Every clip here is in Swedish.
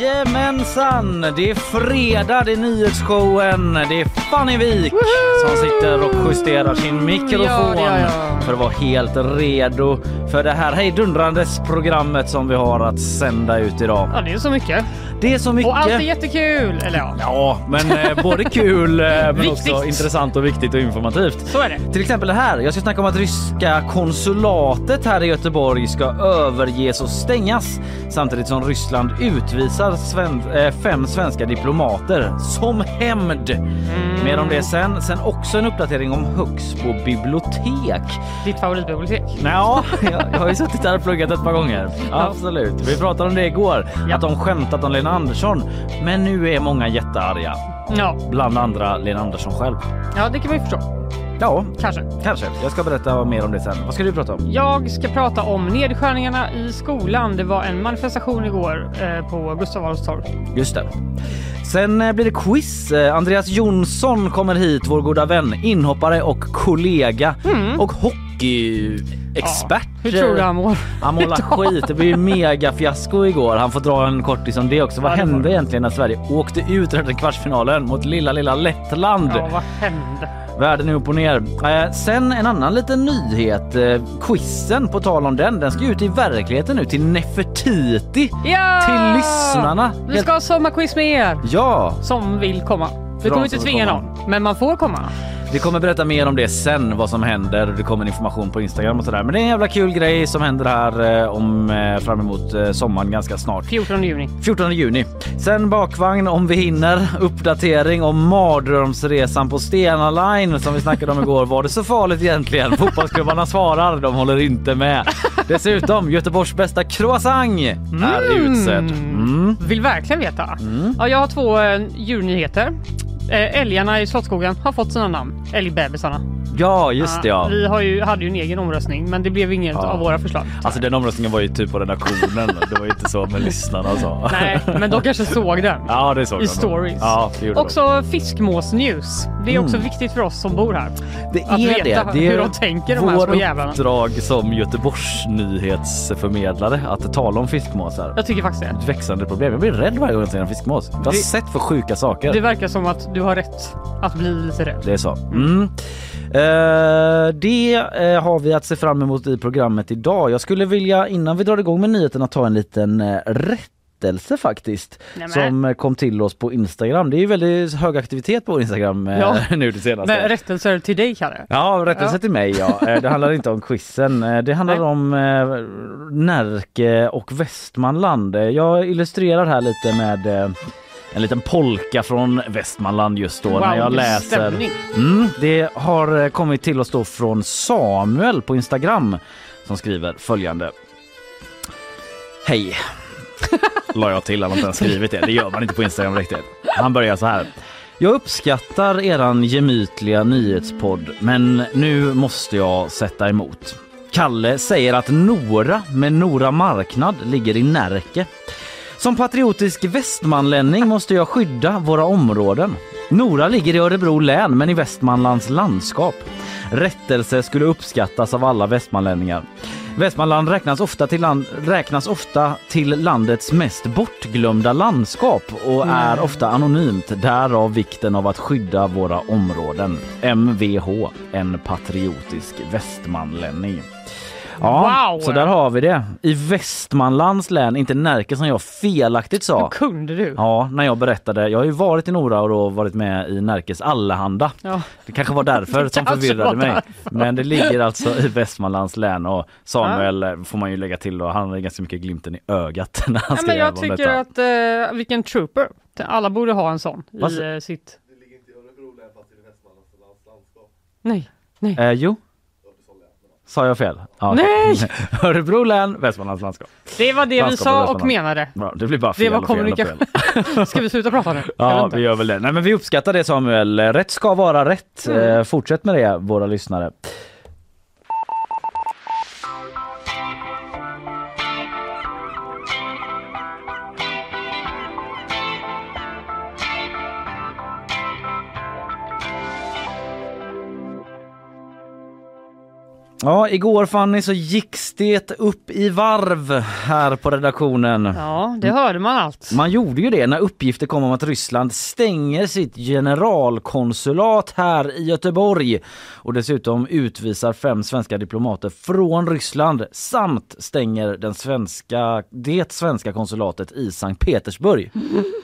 Jajamensan! Det är fredag, det är nyhetsshowen, det är Fanny Wik som sitter och justerar sin mikrofon Ja, ja, för att vara helt redo för det här hejdundrandes programmet som vi har att sända ut idag. Ja, det är så mycket. Det är så mycket. Och allt är jättekul! Eller ja, Ja, men eh, både kul eh, men också intressant och viktigt och informativt. så är det. Till exempel det här. Jag ska snacka om att ryska konsulatet här i Göteborg ska överges och stängas samtidigt som Ryssland utvisar sven eh, fem svenska diplomater som hämnd. Mer om det sen. Sen också en uppdatering om Högsbo bibliotek. Ditt favoritbibliotek. Ja, jag, jag har ju suttit där och pluggat ett par gånger. Absolut. Vi pratade om det igår, Ja. att de skämtat om Lena Andersson. Men nu är många jättearga. Ja. Bland andra Lena Andersson själv. ja, det kan man ju förstå. Ja, Kanske. kanske. Jag ska berätta mer om det sen. Vad ska du prata om? Jag ska prata om nedskärningarna i skolan. Det var en manifestation igår eh, på Gustav Adolfs torg. Just det. Sen eh, blir det quiz. Eh, Andreas Jonsson kommer hit, vår goda vän, inhoppare och kollega och hockeyexpert. Mm. Hur tror du han mår? Han målar skit. Det blev ju mega fiasko igår. Han får dra en kortis om det också. Vad Ja, det hände egentligen när Sverige åkte ut ur kvartsfinalen mot lilla, lilla Lettland? Ja, vad hände? Världen är upp och ner. Eh, sen en annan liten nyhet. Eh, quizen, på tal om den, den ska ut i verkligheten nu till Nefertiti. Ja! Till lyssnarna. Vi ska ha sommarquiz med er Ja, som vill komma. Vi kommer inte tvinga någon, men man får komma. Vi kommer berätta mer om det sen, vad som händer. Det kommer information på Instagram och sådär. Men det är en jävla kul grej som händer här eh, om eh, fram emot eh, sommaren ganska snart. 14 juni. 14 juni. Sen bakvagn om vi hinner. Uppdatering om mardrömsresan på Stena Line som vi snackade om igår. Var det så farligt egentligen? Fotbollsklubbarna svarar, de håller inte med. Dessutom Göteborgs bästa croissant är utsedd. Mm. Vill verkligen veta. Ja, jag har två eh, djurnyheter. Eh, älgarna i Slottsskogen har fått sina namn. Älgbebisarna. Ja, just det ja. Vi har ju, hade ju en egen omröstning, men det blev inget Ja. av våra förslag. Alltså den omröstningen var ju typ på redaktionen. Det var ju inte så med lyssnarna och så. Nej, men de kanske såg den. Ja, det såg I de. stories. Ja, det. Också fiskmåsnews. Det är också viktigt för oss som bor här. Det Att är veta det. Det är hur de tänker, de här vår små jävlarna. uppdrag som Göteborgs nyhetsförmedlare att tala om fiskmåsar. Jag tycker faktiskt det. Ett växande problem. Jag blir rädd varje gång jag ser en fiskmås. Jag har Det- sett för sjuka saker. Det verkar som att du har rätt att bli lite rädd. Det är så. Mm. Eh, det eh, har vi att se fram emot i programmet idag. Jag skulle vilja innan vi drar igång med nyheterna ta en liten eh, rättelse faktiskt Nämen. som eh, kom till oss på Instagram. Det är ju väldigt hög aktivitet på Instagram eh, Ja. nu det senaste. Men rättelser till dig Kalle. Ja, rättelse Ja. till mig ja. Eh, Det handlar inte om quizen. Det handlar Nej. om Närke och Västmanland. Jag illustrerar här lite med en liten polka från Västmanland just då Wow, när jag läser. Mm, det har eh, kommit till oss då från Samuel på Instagram som skriver följande. Hej. La jag till, han har inte ens skrivit det. Det gör man inte på Instagram riktigt. Han börjar så här. Jag uppskattar eran gemytliga nyhetspodd, men nu måste jag sätta emot. Kalle säger att Nora med Nora marknad ligger i Närke. Som patriotisk västmanlänning måste jag skydda våra områden. Nora ligger i Örebro län men i Västmanlands landskap. Rättelse skulle uppskattas av alla västmanlänningar. Västmanland räknas ofta till, land, räknas ofta till landets mest bortglömda landskap och är ofta anonymt. Därav vikten av att skydda våra områden. MVH, en patriotisk västmanlänning. Ja, Wow! så där har vi det. I Västmanlands län, inte Närke som jag felaktigt sa. Hur kunde du? Ja, när jag berättade. Jag har ju varit i Nora och då varit med i Närkes Allehanda. Ja. Det kanske var därför som förvirrade mig. därför. Men det ligger alltså i Västmanlands län och Samuel eh, får man ju lägga till och han har ganska mycket glimten i ögat när han Ja, men jag tycker detta. att, eh, vilken trooper. Alla borde ha en sån Vad i eh, sitt... Nej, nej. Eh, jo. Sa jag fel? Ja, Nej! Örebro län, Västmanlands landskap. Det var det vi Landskap och sa och menade. Bra, det blir bara fel Det var kommunikation. Ska vi sluta prata nu? Ja, vi gör väl det. Nej, men vi uppskattar det Samuel. Rätt ska vara rätt. Mm. Eh, Fortsätt med det, våra lyssnare. Ja, igår Fanny så gicks det upp i varv här på redaktionen. Ja, det hörde man allt. Man gjorde ju det när uppgifter kom om att Ryssland stänger sitt generalkonsulat här i Göteborg och dessutom utvisar fem svenska diplomater från Ryssland samt stänger den svenska, det svenska konsulatet i Sankt Petersburg.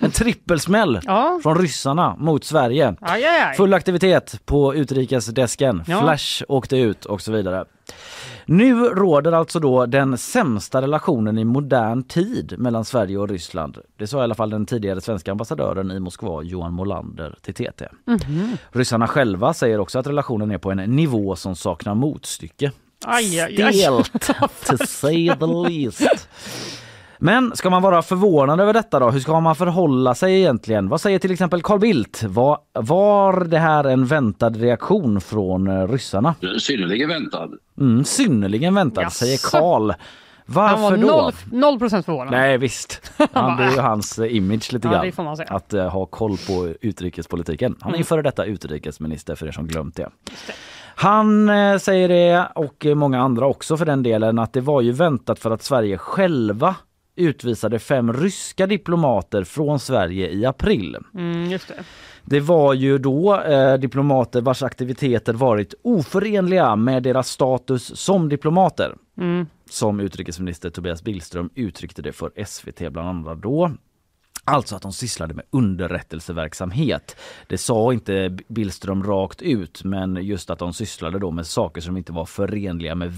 En trippelsmäll Ja, från ryssarna mot Sverige. aj, aj, aj. Full aktivitet på utrikesdesken. Ja. Flash åkte ut och så vidare. Nu råder alltså då den sämsta relationen i modern tid mellan Sverige och Ryssland. Det sa i alla fall den tidigare svenska ambassadören i Moskva Johan Molander till TT. Mhm. Ryssarna själva säger också att relationen är på en nivå som saknar motstycke. Aj, aj, aj. Stelt, to say the least. Men ska man vara förvånad över detta då? Hur ska man förhålla sig egentligen? Vad säger till exempel Carl Bildt? Var, var det här en väntad reaktion från eh, ryssarna? Synnerligen väntad. Mm, synnerligen väntad, Jaså? säger Carl. Han var Varför då? noll, noll procent förvånad. Nej visst, han, det är ju hans eh, image lite Ja, grann. det får man säga. Att eh, ha koll på utrikespolitiken. Han är ju Mm. före detta utrikesminister för er som glömt det. Han eh, säger det och många andra också för den delen att det var ju väntat för att Sverige själva utvisade fem ryska diplomater från Sverige i april. Mm, just det. Det var ju då eh, diplomater vars aktiviteter varit oförenliga med deras status som diplomater. Mm. Som utrikesminister Tobias Billström uttryckte det för SVT bland andra då. Alltså att de sysslade med underrättelseverksamhet. Det sa inte Billström rakt ut men just att de sysslade då med saker som inte var förenliga med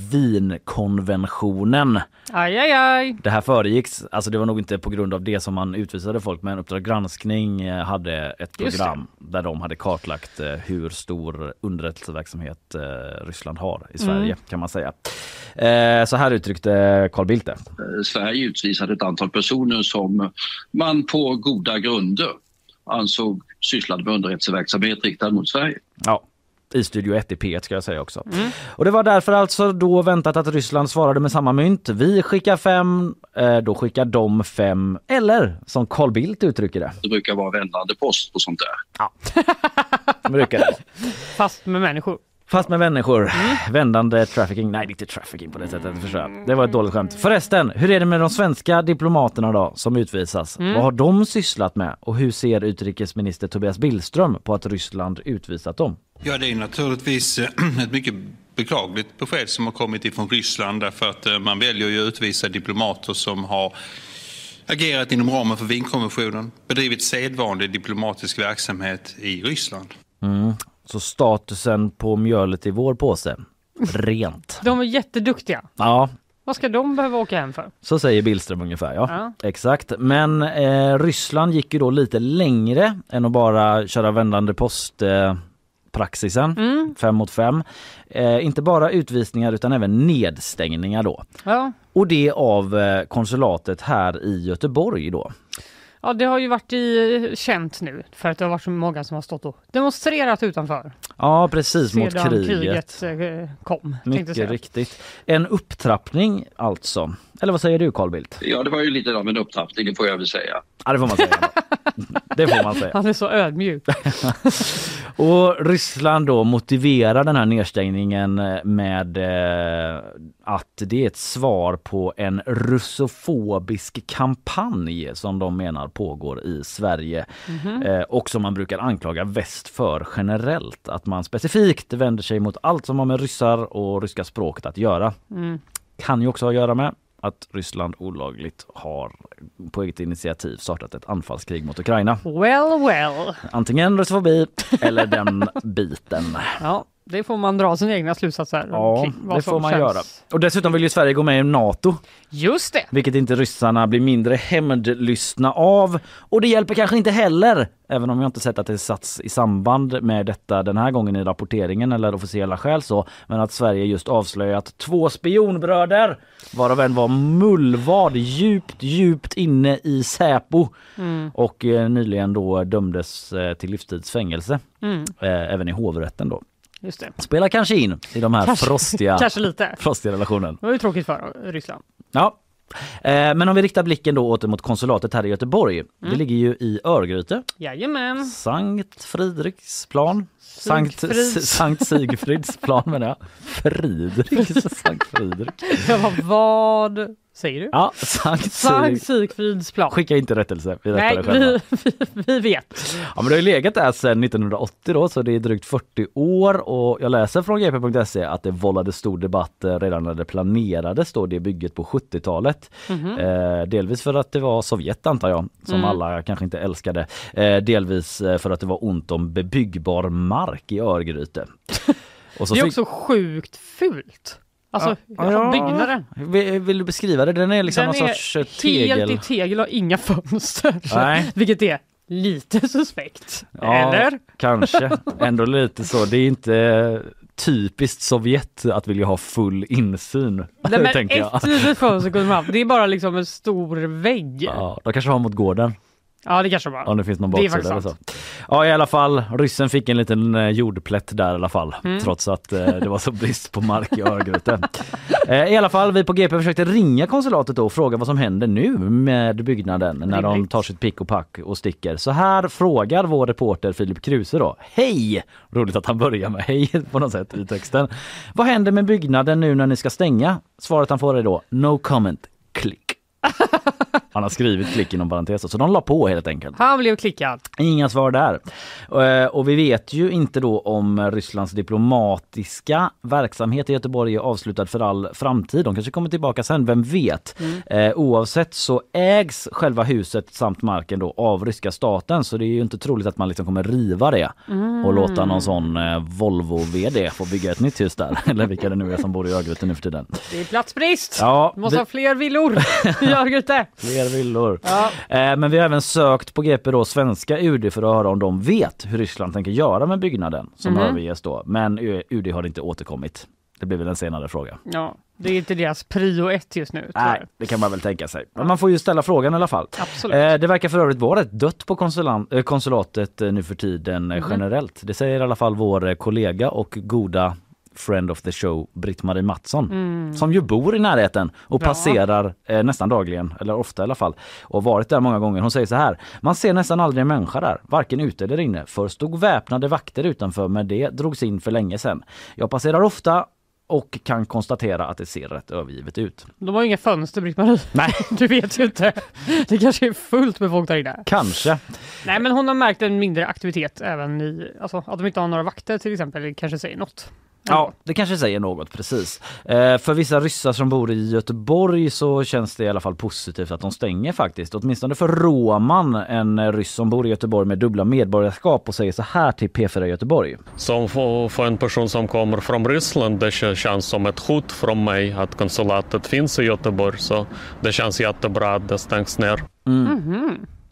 Wienkonventionen. Aj, aj, aj. Det här föregicks, alltså det var nog inte på grund av det som man utvisade folk men Uppdrag granskning eh, hade ett program där de hade kartlagt eh, hur stor underrättelseverksamhet eh, Ryssland har i Sverige Mm. kan man säga. Så här uttryckte Carl Bildt det. Sverige utvisade ett antal personer som man på goda grunder ansåg sysslade med underrättelseverksamhet riktad mot Sverige. Ja, i Studio 1 i P1 ska jag säga också. Och det var därför alltså då väntat att Ryssland svarade med samma mynt. Vi skickar fem, eh, då skickar de fem. Eller som Carl Bildt uttrycker det. Det brukar vara vändande post och sånt där. Brukar det. Fast med människor. Fast med människor. Vändande trafficking. Nej, det är inte trafficking på det sättet. Förstår jag. Det var ett dåligt skämt. Förresten, hur är det med de svenska diplomaterna då som utvisas? Vad har de sysslat med? Och hur ser utrikesminister Tobias Billström på att Ryssland utvisat dem? Ja, det är naturligtvis eh, ett mycket beklagligt besked som har kommit ifrån Ryssland därför att eh, man väljer ju att utvisa diplomater som har agerat inom ramen för Wienkonventionen, bedrivit sedvanlig diplomatisk verksamhet i Ryssland. Så statusen på mjölet i vår påse? Rent. De är jätteduktiga. Ja, Vad ska de behöva åka hem för? Så säger Billström ungefär, ja. Ja. Exakt. Men eh, Ryssland gick ju då lite längre än att bara köra vändande post eh, praxisen, Mm. fem mot fem. Eh, inte bara utvisningar utan även nedstängningar då. Ja. Och det av eh, konsulatet här i Göteborg då. Ja, det har ju varit i, känt nu för att det har varit så många som har stått och demonstrerat utanför. Ja precis, mot kriget. kriget eh, kom. Mycket riktigt. En upptrappning alltså. Eller vad säger du Carl Bildt? Ja, det var ju lite av en upptrappning, det får jag väl säga. Ja det får man säga. det får man säga. Han är så ödmjuk. Och Ryssland då motiverar den här nedstängningen med eh, att det är ett svar på en russofobisk kampanj som de menar pågår i Sverige eh, och som man brukar anklaga väst för generellt. Att man specifikt vänder sig mot allt som har med ryssar och ryska språket att göra. Mm. Kan ju också ha att göra med att Ryssland olagligt har på eget initiativ startat ett anfallskrig mot Ukraina. Well, well. Antingen russofobi eller den biten. Ja, det får man dra sina egna slutsatser Ja, kring vad det får man känns. göra. Och dessutom vill ju Sverige gå med i NATO, Just det! vilket inte ryssarna blir mindre hämndlystna av. Och det hjälper kanske inte heller, även om jag inte sett att det satts i samband med detta den här gången i rapporteringen eller officiella skäl så, men att Sverige just avslöjat två spionbröder, varav en var mullvad djupt, djupt inne i Säpo Mm. och eh, nyligen då dömdes eh, till livstidsfängelse, Mm. eh, även i hovrätten då. Just det. Spelar kanske in i de här Kanske- frostiga, Kanske lite. frostiga relationen. Det var ju tråkigt för Ryssland. Ja. Eh, Men om vi riktar blicken då åter mot konsulatet här i Göteborg. Det ligger ju i Örgryte, Jajamän. Sankt Fridriksplan. Sankt, Sankt Sigfridsplan menar jag. Fridriks, Sankt Fridrik. Jag bara, vad säger du? Ja, Sankt Sankt Sig. Sigfrids plan. Skicka inte rättelse, vi Nej, det vi, vi, vi vet. Ja, men det har ju legat där sedan 1980 då, så det är drygt 40 år och jag läser från gp.se att det vållade stor debatt eh, redan när det planerades då det bygget på 70-talet. Mhm. Eh, delvis för att det var Sovjet antar jag, som Mm. alla kanske inte älskade. Eh, delvis eh, för att det var ont om bebyggbar mark i Örgryte. Det är fick- också sjukt fult. Alltså Ja. byggnaden. Vill, vill du beskriva det? Den är liksom Den någon är sorts eh, tegel. helt i tegel och inga fönster. Nej. Vilket är lite suspekt. Ja, Eller? Kanske. Ändå lite så. Det är inte eh, typiskt Sovjet att vilja ha full insyn. Nej, men tänker jag. ett litet fönster kunde man haft. Det är bara liksom en stor vägg. Ja, Ja, de kanske har mot gården det kanske var. om det finns någon Det baksida eller så. Ja i alla fall, ryssen fick en liten eh, jordplätt där i alla fall. Mm. Trots att eh, det var så brist på mark i Örgryte. eh, I alla fall, vi på GP försökte ringa konsulatet då och fråga vad som händer nu med byggnaden när de Rimligt. tar sitt pick och pack och sticker. Så här frågar vår reporter Filip Kruse då. Hej! Roligt att han börjar med hej på något sätt i texten. Vad händer med byggnaden nu när ni ska stänga? Svaret han får är då no comment, klick. Han har skrivit klick inom parenteser så de la på helt enkelt. Han blev klickad. Inga svar där. Eh, Och vi vet ju inte då om Rysslands diplomatiska verksamhet i Göteborg är avslutad för all framtid. De kanske kommer tillbaka sen, vem vet? Eh, Oavsett så ägs själva huset samt marken då av ryska staten så det är ju inte troligt att man liksom kommer riva det och låta någon sån eh, Volvo-VD få bygga ett nytt hus där. Eller vilka det nu är som bor i Örgryte nu för tiden. Det är platsbrist. Ja, måste vi- ha fler villor i Örgryte. Fler villor. Ja. Eh, Men vi har även sökt på GP då svenska UD för att höra om de vet hur Ryssland tänker göra med byggnaden som Mhm. överges då. Men UD har inte återkommit. Det blir väl en senare fråga. ja, det är inte deras prio ett just nu. Nej, det kan man väl tänka sig. Men man får ju ställa frågan i alla fall. Absolut. Eh, Det verkar för övrigt vara rätt dött på eh, konsulatet eh, nu för tiden Mhm. generellt. Det säger i alla fall vår eh, kollega och goda friend of the show Britt-Marie Mattsson som ju bor i närheten och Mm. Ja. passerar eh, nästan dagligen, eller ofta i alla fall, och varit där många gånger. Hon säger så här, man ser nästan aldrig en människa där, varken ute eller inne. Först stod väpnade vakter utanför men det drogs in för länge sedan. Jag passerar ofta och kan konstatera att det ser rätt övergivet ut. De har ju inga fönster Britt-Marie. Nej, Du vet ju inte. Det kanske är fullt med folk där inne. kanske. Nej men hon har märkt en mindre aktivitet även i, alltså att de inte har några vakter till exempel, kanske säger något. Ja, det kanske säger något precis. Eh, för vissa ryssar som bor i Göteborg så känns det i alla fall positivt att de stänger faktiskt. Åtminstone för Roman, en ryss som bor i Göteborg med dubbla medborgarskap och säger så här till P4 Göteborg. Som för, för en person som kommer från Ryssland, det känns som ett hot från mig att konsulatet finns i Göteborg. Så det känns jättebra att det stängs ner.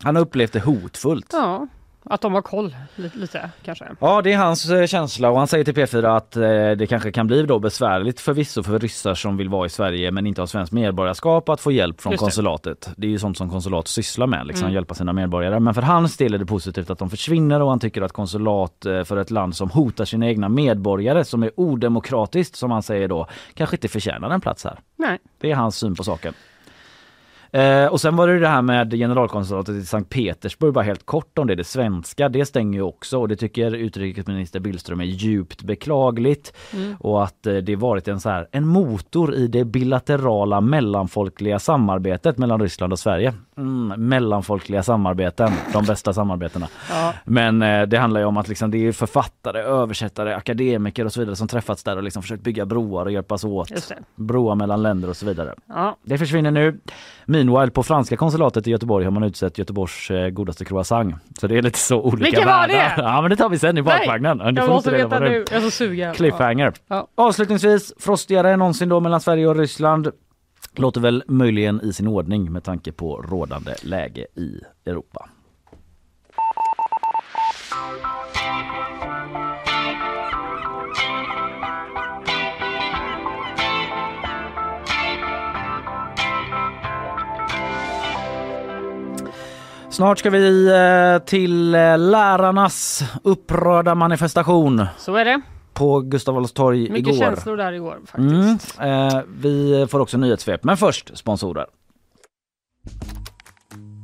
Han har upplevt det hotfullt. Ja, att de har koll lite, lite kanske. Ja, det är hans eh, känsla och han säger till P4 att eh, det kanske kan bli då besvärligt förvisso för ryssar som vill vara i Sverige men inte har svenskt medborgarskap att få hjälp från Just det. konsulatet. Det är ju sånt som konsulat sysslar med, liksom Mm. hjälpa sina medborgare. Men för hans del är det positivt att de försvinner och han tycker att konsulat eh, för ett land som hotar sina egna medborgare som är odemokratiskt som han säger då kanske inte förtjänar en plats här. Nej. Det är hans syn på saken. Eh, och sen var det det här med generalkonsulatet i Sankt Petersburg, bara helt kort om det. Det svenska, det stänger ju också och det tycker utrikesminister Billström är djupt beklagligt. Och att eh, det varit en, så här, en motor i det bilaterala mellanfolkliga samarbetet mellan Ryssland och Sverige. Mm, mellanfolkliga samarbeten, de bästa samarbetena. Ja. Men eh, det handlar ju om att liksom, det är författare, översättare, akademiker och så vidare som träffats där och liksom försökt bygga broar och hjälpas åt. Broar mellan länder och så vidare. Ja. Det försvinner nu. Minus Meanwhile på franska konsulatet i Göteborg har man utsett Göteborgs eh, godaste croissant. Så det är lite så olika Vilken var världar. det? Ja men det tar vi sen i bakvagnen. Du Jag måste veta nu. Jag är så sugen. Cliffhanger. Ja. Avslutningsvis, frostigare än någonsin då mellan Sverige och Ryssland. Låter väl möjligen i sin ordning med tanke på rådande läge i Europa. Snart ska vi eh, till eh, lärarnas upprörda manifestation Så är det. på Gustav Adolfs torg Mycket igår. känslor där igår faktiskt. Mm, eh, vi får också nyhetssvep, men först sponsorer.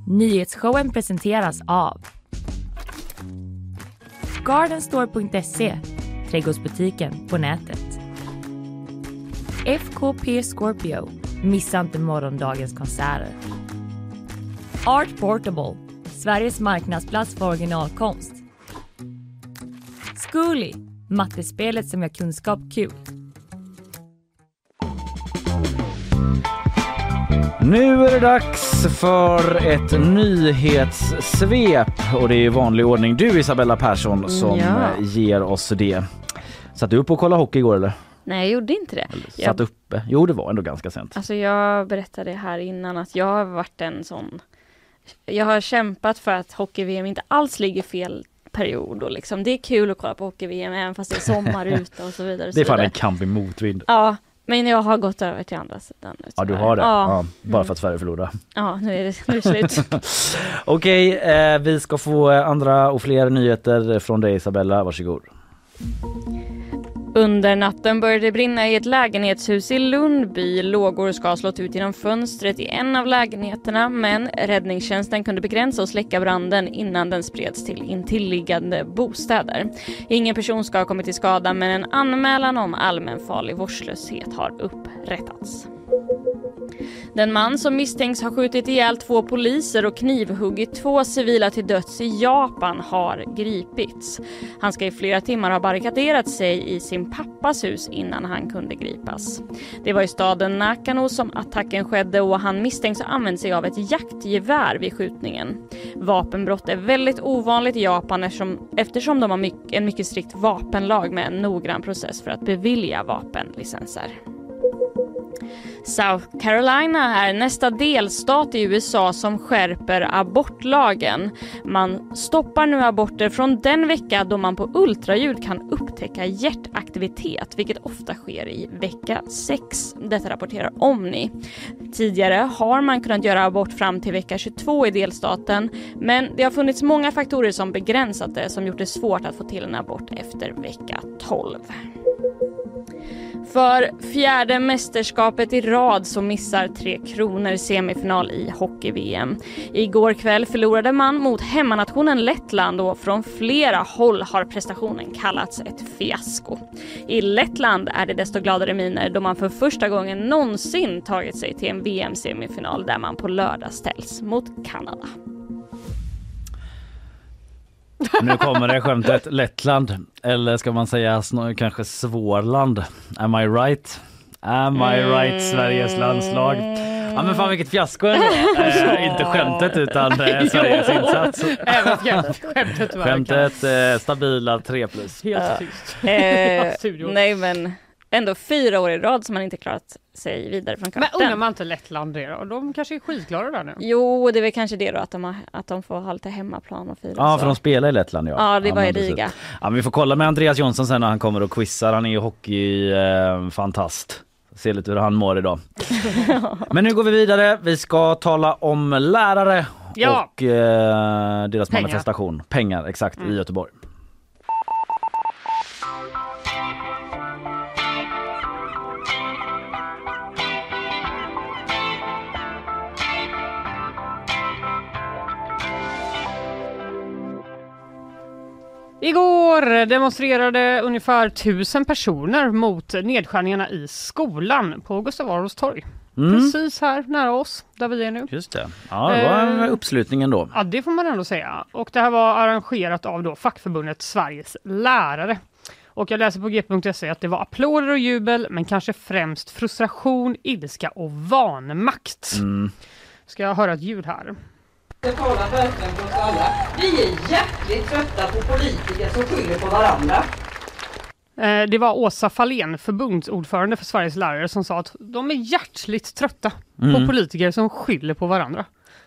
Nyhetsshowen presenteras av Gardenstore.se Trädgårdsbutiken på nätet. FKP Scorpio Missa inte morgondagens konserter. Art Portable Sveriges marknadsplats för originalkonst. Zcooly Mattespelet som gör kunskap kul. Nu är det dags för ett nyhetssvep och det är i vanlig ordning du Isabella Persson som Ja. ger oss det. Satt du upp och kollade hockey igår eller? Nej, jag gjorde inte det. Satt Jag, uppe? Jo det var ändå ganska sent. alltså jag berättade här innan att jag har varit en sån... Jag har kämpat för att hockey-VM inte alls ligger fel period och liksom det är kul att kolla på hockey-VM även fast det är sommar ute och så vidare. och Det är fan en kamp i motvind. Ja, men jag har gått över till andra sidan nu. Ja du har det? Ja, Ja, bara för att Sverige förlorar. ja nu, är det, nu är det slut. Okej, eh, vi ska få andra och fler nyheter från dig Isabella, varsågod. Under natten började det brinna i ett lägenhetshus i Lundby. Lågor ska ha slått ut genom fönstret i en av lägenheterna men räddningstjänsten kunde begränsa och släcka branden innan den spreds till intilliggande bostäder. Ingen person ska ha kommit till skada men en anmälan om allmänfarlig vårdslöshet har upprättats. Den man som misstänks ha skjutit ihjäl två poliser och knivhuggit två civila till döds i Japan har gripits. Han ska i flera timmar ha barrikaderat sig i sin pappas hus innan han kunde gripas. Det var i staden Nakano som attacken skedde och han misstänks ha använt sig av ett jaktgevär vid skjutningen. Vapenbrott är väldigt ovanligt i Japan eftersom, eftersom de har mycket, en mycket strikt vapenlag med en noggrann process för att bevilja vapenlicenser. South Carolina är nästa delstat i USA som skärper abortlagen. Man stoppar nu aborter från den vecka då man på ultraljud kan upptäcka hjärtaktivitet, vilket ofta sker i vecka 6. Detta rapporterar Omni. Tidigare har man kunnat göra abort fram till vecka 22 i delstaten, men det har funnits många faktorer som begränsat det som gjort det svårt att få till en abort efter vecka 12. För fjärde mästerskapet i rad så missar Tre Kronor semifinal i hockey-VM. Igår kväll förlorade man mot hemmanationen Lettland och från flera håll har prestationen kallats ett fiasko. I Lettland är det desto gladare miner då man för första gången någonsin tagit sig till en VM-semifinal där man på lördag ställs mot Kanada. Nu kommer det skämtet Lettland eller ska man säga kanske Svårland. Am I right? Am I right Sveriges landslag? Ja men fan vilket fiasko ändå. eh, inte skämtet utan eh, Sveriges insats. Även skämt- skämtet Skämtet eh, stabila 3 plus. Helt tyst. Eh, nej men ändå fyra år i rad som man inte klarat sig vidare från Men kvarten. undrar man inte Lettland det då? De kanske är skitglada där nu. Jo, det är väl kanske det då att de, har, att de får ha lite hemmaplan och fira. Ja så. för de spelar i Lettland ja. Ja, det var i men. Riga. Ja, men vi får kolla med Andreas Jonsson sen när han kommer och quizar. Han är ju hockeyfantast. Eh, fantast. Se lite hur han mår idag. Men nu går vi vidare. Vi ska tala om lärare Ja. och eh, deras Pengar. manifestation. Pengar, exakt, i Göteborg. Igår demonstrerade ungefär tusen personer mot nedskärningarna i skolan på Gustav Adolfs torg. Mm. Precis här nära oss, där vi är nu. Just det. Ja, det var en Eh. uppslutning ändå. Ja, det får man ändå säga. Och det här var arrangerat av då fackförbundet Sveriges lärare. Och jag läser på g.se att det var applåder och jubel, men kanske främst frustration, ilska och vanmakt. Mm. Ska jag höra ett ljud här? Jag talar verkligen för oss alla. Vi är hjärtligt trötta på politiker som skyller på varandra. Eh, Det var Åsa Fahlén, förbundsordförande för Sveriges lärare, som sa att de är hjärtligt trötta Mm. på politiker som skyller på varandra.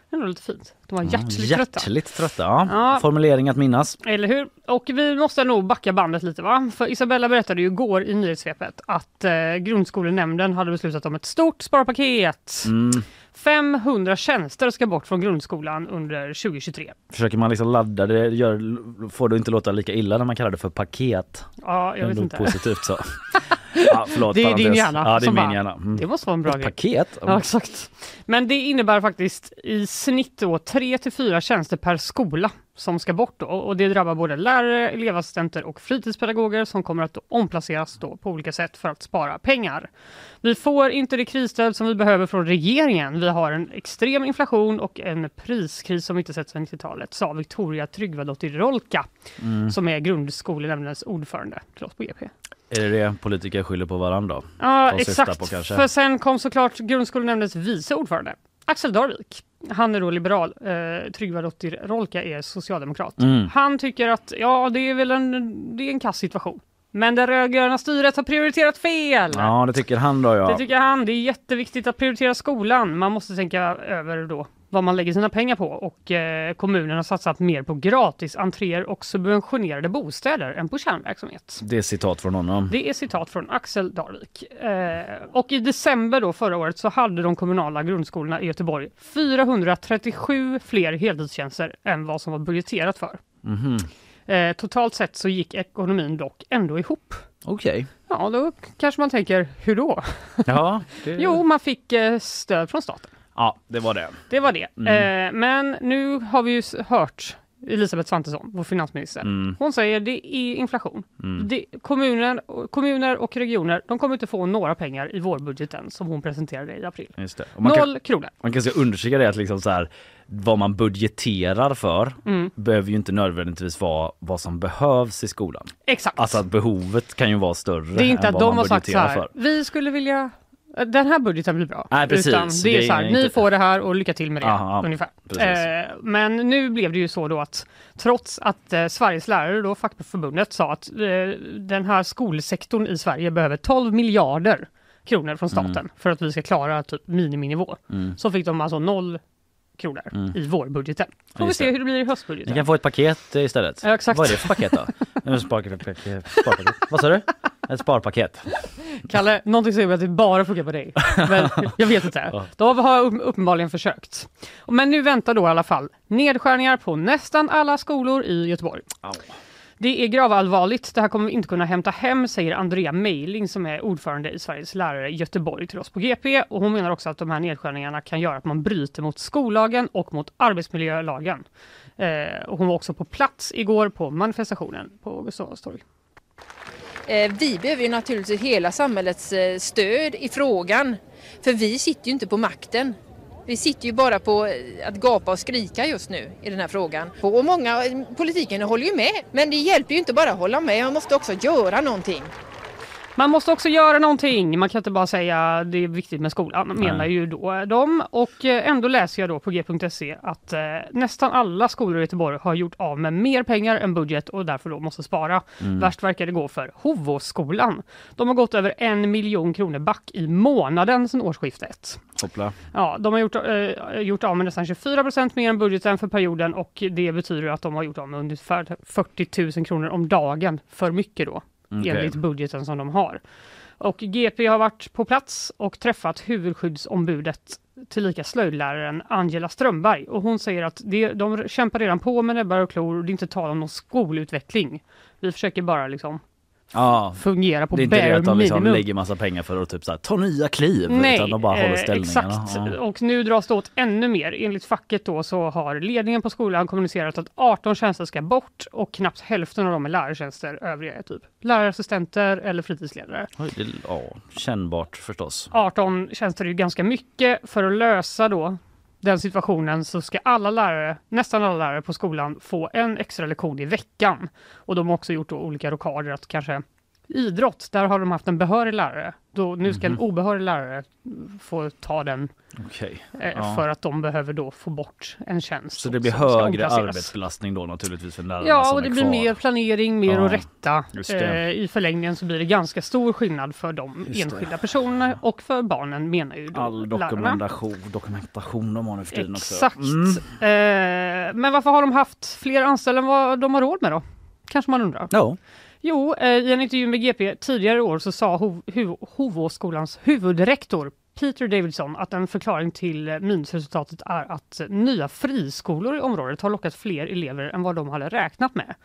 Det är nog lite fint. De var hjärtligt trötta. Hjärtligt trötta. Ja. Ja. Formulering att minnas. Eller hur? Och vi måste nog backa bandet lite va? För Isabella berättade ju igår i nyhetssvepet att eh, grundskolenämnden hade beslutat om ett stort sparpaket. Mm. 500 tjänster ska bort från grundskolan under 2023. Försöker man liksom ladda det gör, får det inte låta lika illa när man kallar det för paket. Ja, jag vet inte. positivt så. ja, förlåt, Det är din hjärna Ja, det är min bara, hjärna. Mm. Det måste vara en bra Ett grej. paket? Ja, exakt. Men det innebär faktiskt i snitt då 3 till 4 tjänster per skola som ska bort då. och det drabbar både lärare, elevassistenter och fritidspedagoger som kommer att omplaceras då på olika sätt för att spara pengar. Vi får inte det krisstöd som vi behöver från regeringen. Vi har en extrem inflation och en priskris som inte sett sedan 90-talet, sa Victoria Tryggvadottir Rolka Mm. som är grundskolenämndens ordförande oss på GP. Är det det politiker skyller på varandra? Ja, exakt. på. För sen kom såklart grundskolenämndens vice ordförande, Axel Darvik. Han är då liberal. Eh, Tryggvadottir Rolka är socialdemokrat. Mm. Han tycker att ja, det är väl en, det är en kass situation. Men det rödgröna styret har prioriterat fel. Ja, det tycker han då ja. Det tycker han. Det är jätteviktigt att prioritera skolan. Man måste tänka över då vad man lägger sina pengar på och eh, kommunen har satsat mer på gratis entréer och subventionerade bostäder än på kärnverksamhet. Det är citat från honom. Det är citat från Axel Darvik. Eh, och i december då förra året så hade de kommunala grundskolorna i Göteborg 437 fler heltidstjänster än vad som var budgeterat för. Mhm. Eh, totalt sett så gick ekonomin dock ändå ihop. Okej. Ja, då kanske man tänker, hur då? Ja, det... Jo, man fick eh, stöd från staten. Ja, det var det. Det var det. Mm. Eh, men nu har vi ju hört Elisabeth Svantesson, vår finansminister. Mm. Hon säger det är inflation. Mm. Det, kommuner, kommuner och regioner de kommer inte få några pengar i vårbudgeten som hon presenterade i april. Just man, kan, Noll kronor. man kan ska undersöka det att liksom så här, vad man budgeterar för Mm. behöver ju inte nödvändigtvis vara vad som behövs i skolan. Exakt. Alltså att behovet kan ju vara större det är inte att de har sagt så här, för. vi skulle vilja den här budgeten blir bra. Nej, precis. Utan det är, Det är så här, inte- ni får det här och lycka till med det. Aha, ungefär. Eh, men nu blev det ju så då att trots att eh, Sveriges lärare, då fackförbundet, sa att eh, den här skolsektorn i Sverige behöver 12 miljarder kronor från staten Mm. för att vi ska klara typ miniminivå. Mm. Så fick de alltså noll kronor Mm. i vårbudgeten. Får vi se det. hur det blir i Ni höstbudgeten. kan få ett paket istället. Ja, exakt. Vad är det för paket då? En sparpaket. sparpaket. Vad sa du? Ett sparpaket. Kalle, någonting säger mig att det bara funkar på dig. Men jag vet inte. De har upp- uppenbarligen försökt. Men nu väntar då i alla fall nedskärningar på nästan alla skolor i Göteborg. Det är gravallvarligt. Det här kommer vi inte kunna hämta hem, säger Andrea Meiling som är ordförande i Sveriges lärare i Göteborg till oss på GP. Och hon menar också att de här nedskärningarna kan göra att man bryter mot skollagen och mot arbetsmiljölagen. Eh, och hon var också på plats igår på manifestationen på Gustav Adolfs torg. Eh, vi behöver ju naturligtvis hela samhällets eh, stöd i frågan. För vi sitter ju inte på makten. Vi sitter ju bara på eh, att gapa och skrika just nu i den här frågan. Och många, eh, politiken håller ju med. Men det hjälper ju inte bara att hålla med, man måste också göra någonting. Man måste också göra någonting. Man kan inte bara säga det är viktigt med skolan, menar Nej. ju då de. Och eh, ändå läser jag då på g.se att eh, nästan alla skolor i Göteborg har gjort av med mer pengar än budget och därför då måste spara. Mm. Värst verkar det gå för Hovåsskolan. De har gått över en miljon kronor back i månaden sedan årsskiftet. Hoppla. Ja, de har gjort, eh, gjort av med nästan 24 procent mer än budgeten för perioden och det betyder att de har gjort av med ungefär 40 000 kronor om dagen för mycket då Mm, okay. enligt budgeten som de har. Och GP har varit på plats och träffat huvudskyddsombudet tillika slöjdläraren Angela Strömberg och hon säger att det, de kämpar redan på med näbbar och klor och det är inte tal om någon skolutveckling. Vi försöker bara liksom Ja, fungera på det är inte det bare att de liksom minimum. lägger massa pengar för att typ så här, ta nya kliv. Nej, utan de bara håller eh, ställningarna. exakt. Ja. Och nu dras det åt ännu mer. Enligt facket då så har ledningen på skolan kommunicerat att 18 tjänster ska bort och knappt hälften av dem är lärartjänster. Övriga är typ lärarassistenter eller fritidsledare. Oj, det, ja, kännbart förstås. 18 tjänster är ju ganska mycket. För att lösa då den situationen så ska alla lärare, nästan alla lärare på skolan få en extra lektion i veckan. Och de har också gjort olika rockader att kanske idrott, där har de haft en behörig lärare. Då, nu ska Mhm. en obehörig lärare få ta den Okej. eh, Ja. för att de behöver då få bort en tjänst. Så det blir högre arbetsbelastning då naturligtvis för lärarna Ja, och det blir mer planering, mer Ja, att rätta. det. Eh, I förlängningen så blir det ganska stor skillnad för de Just det. enskilda personerna och för barnen menar ju då All lärarna. dokumentation, dokumentation de har nu för tiden Exakt. också. Mm. Eh, men varför har de haft fler anställda än vad de har råd med då? Kanske man undrar. Ja. Jo, eh, i en intervju med GP tidigare i år så sa Hov- Hu- Hovåskolans huvudrektor Peter Davidson att en förklaring till eh, minusresultatet är att eh, nya friskolor i området har lockat fler elever än vad de hade räknat med.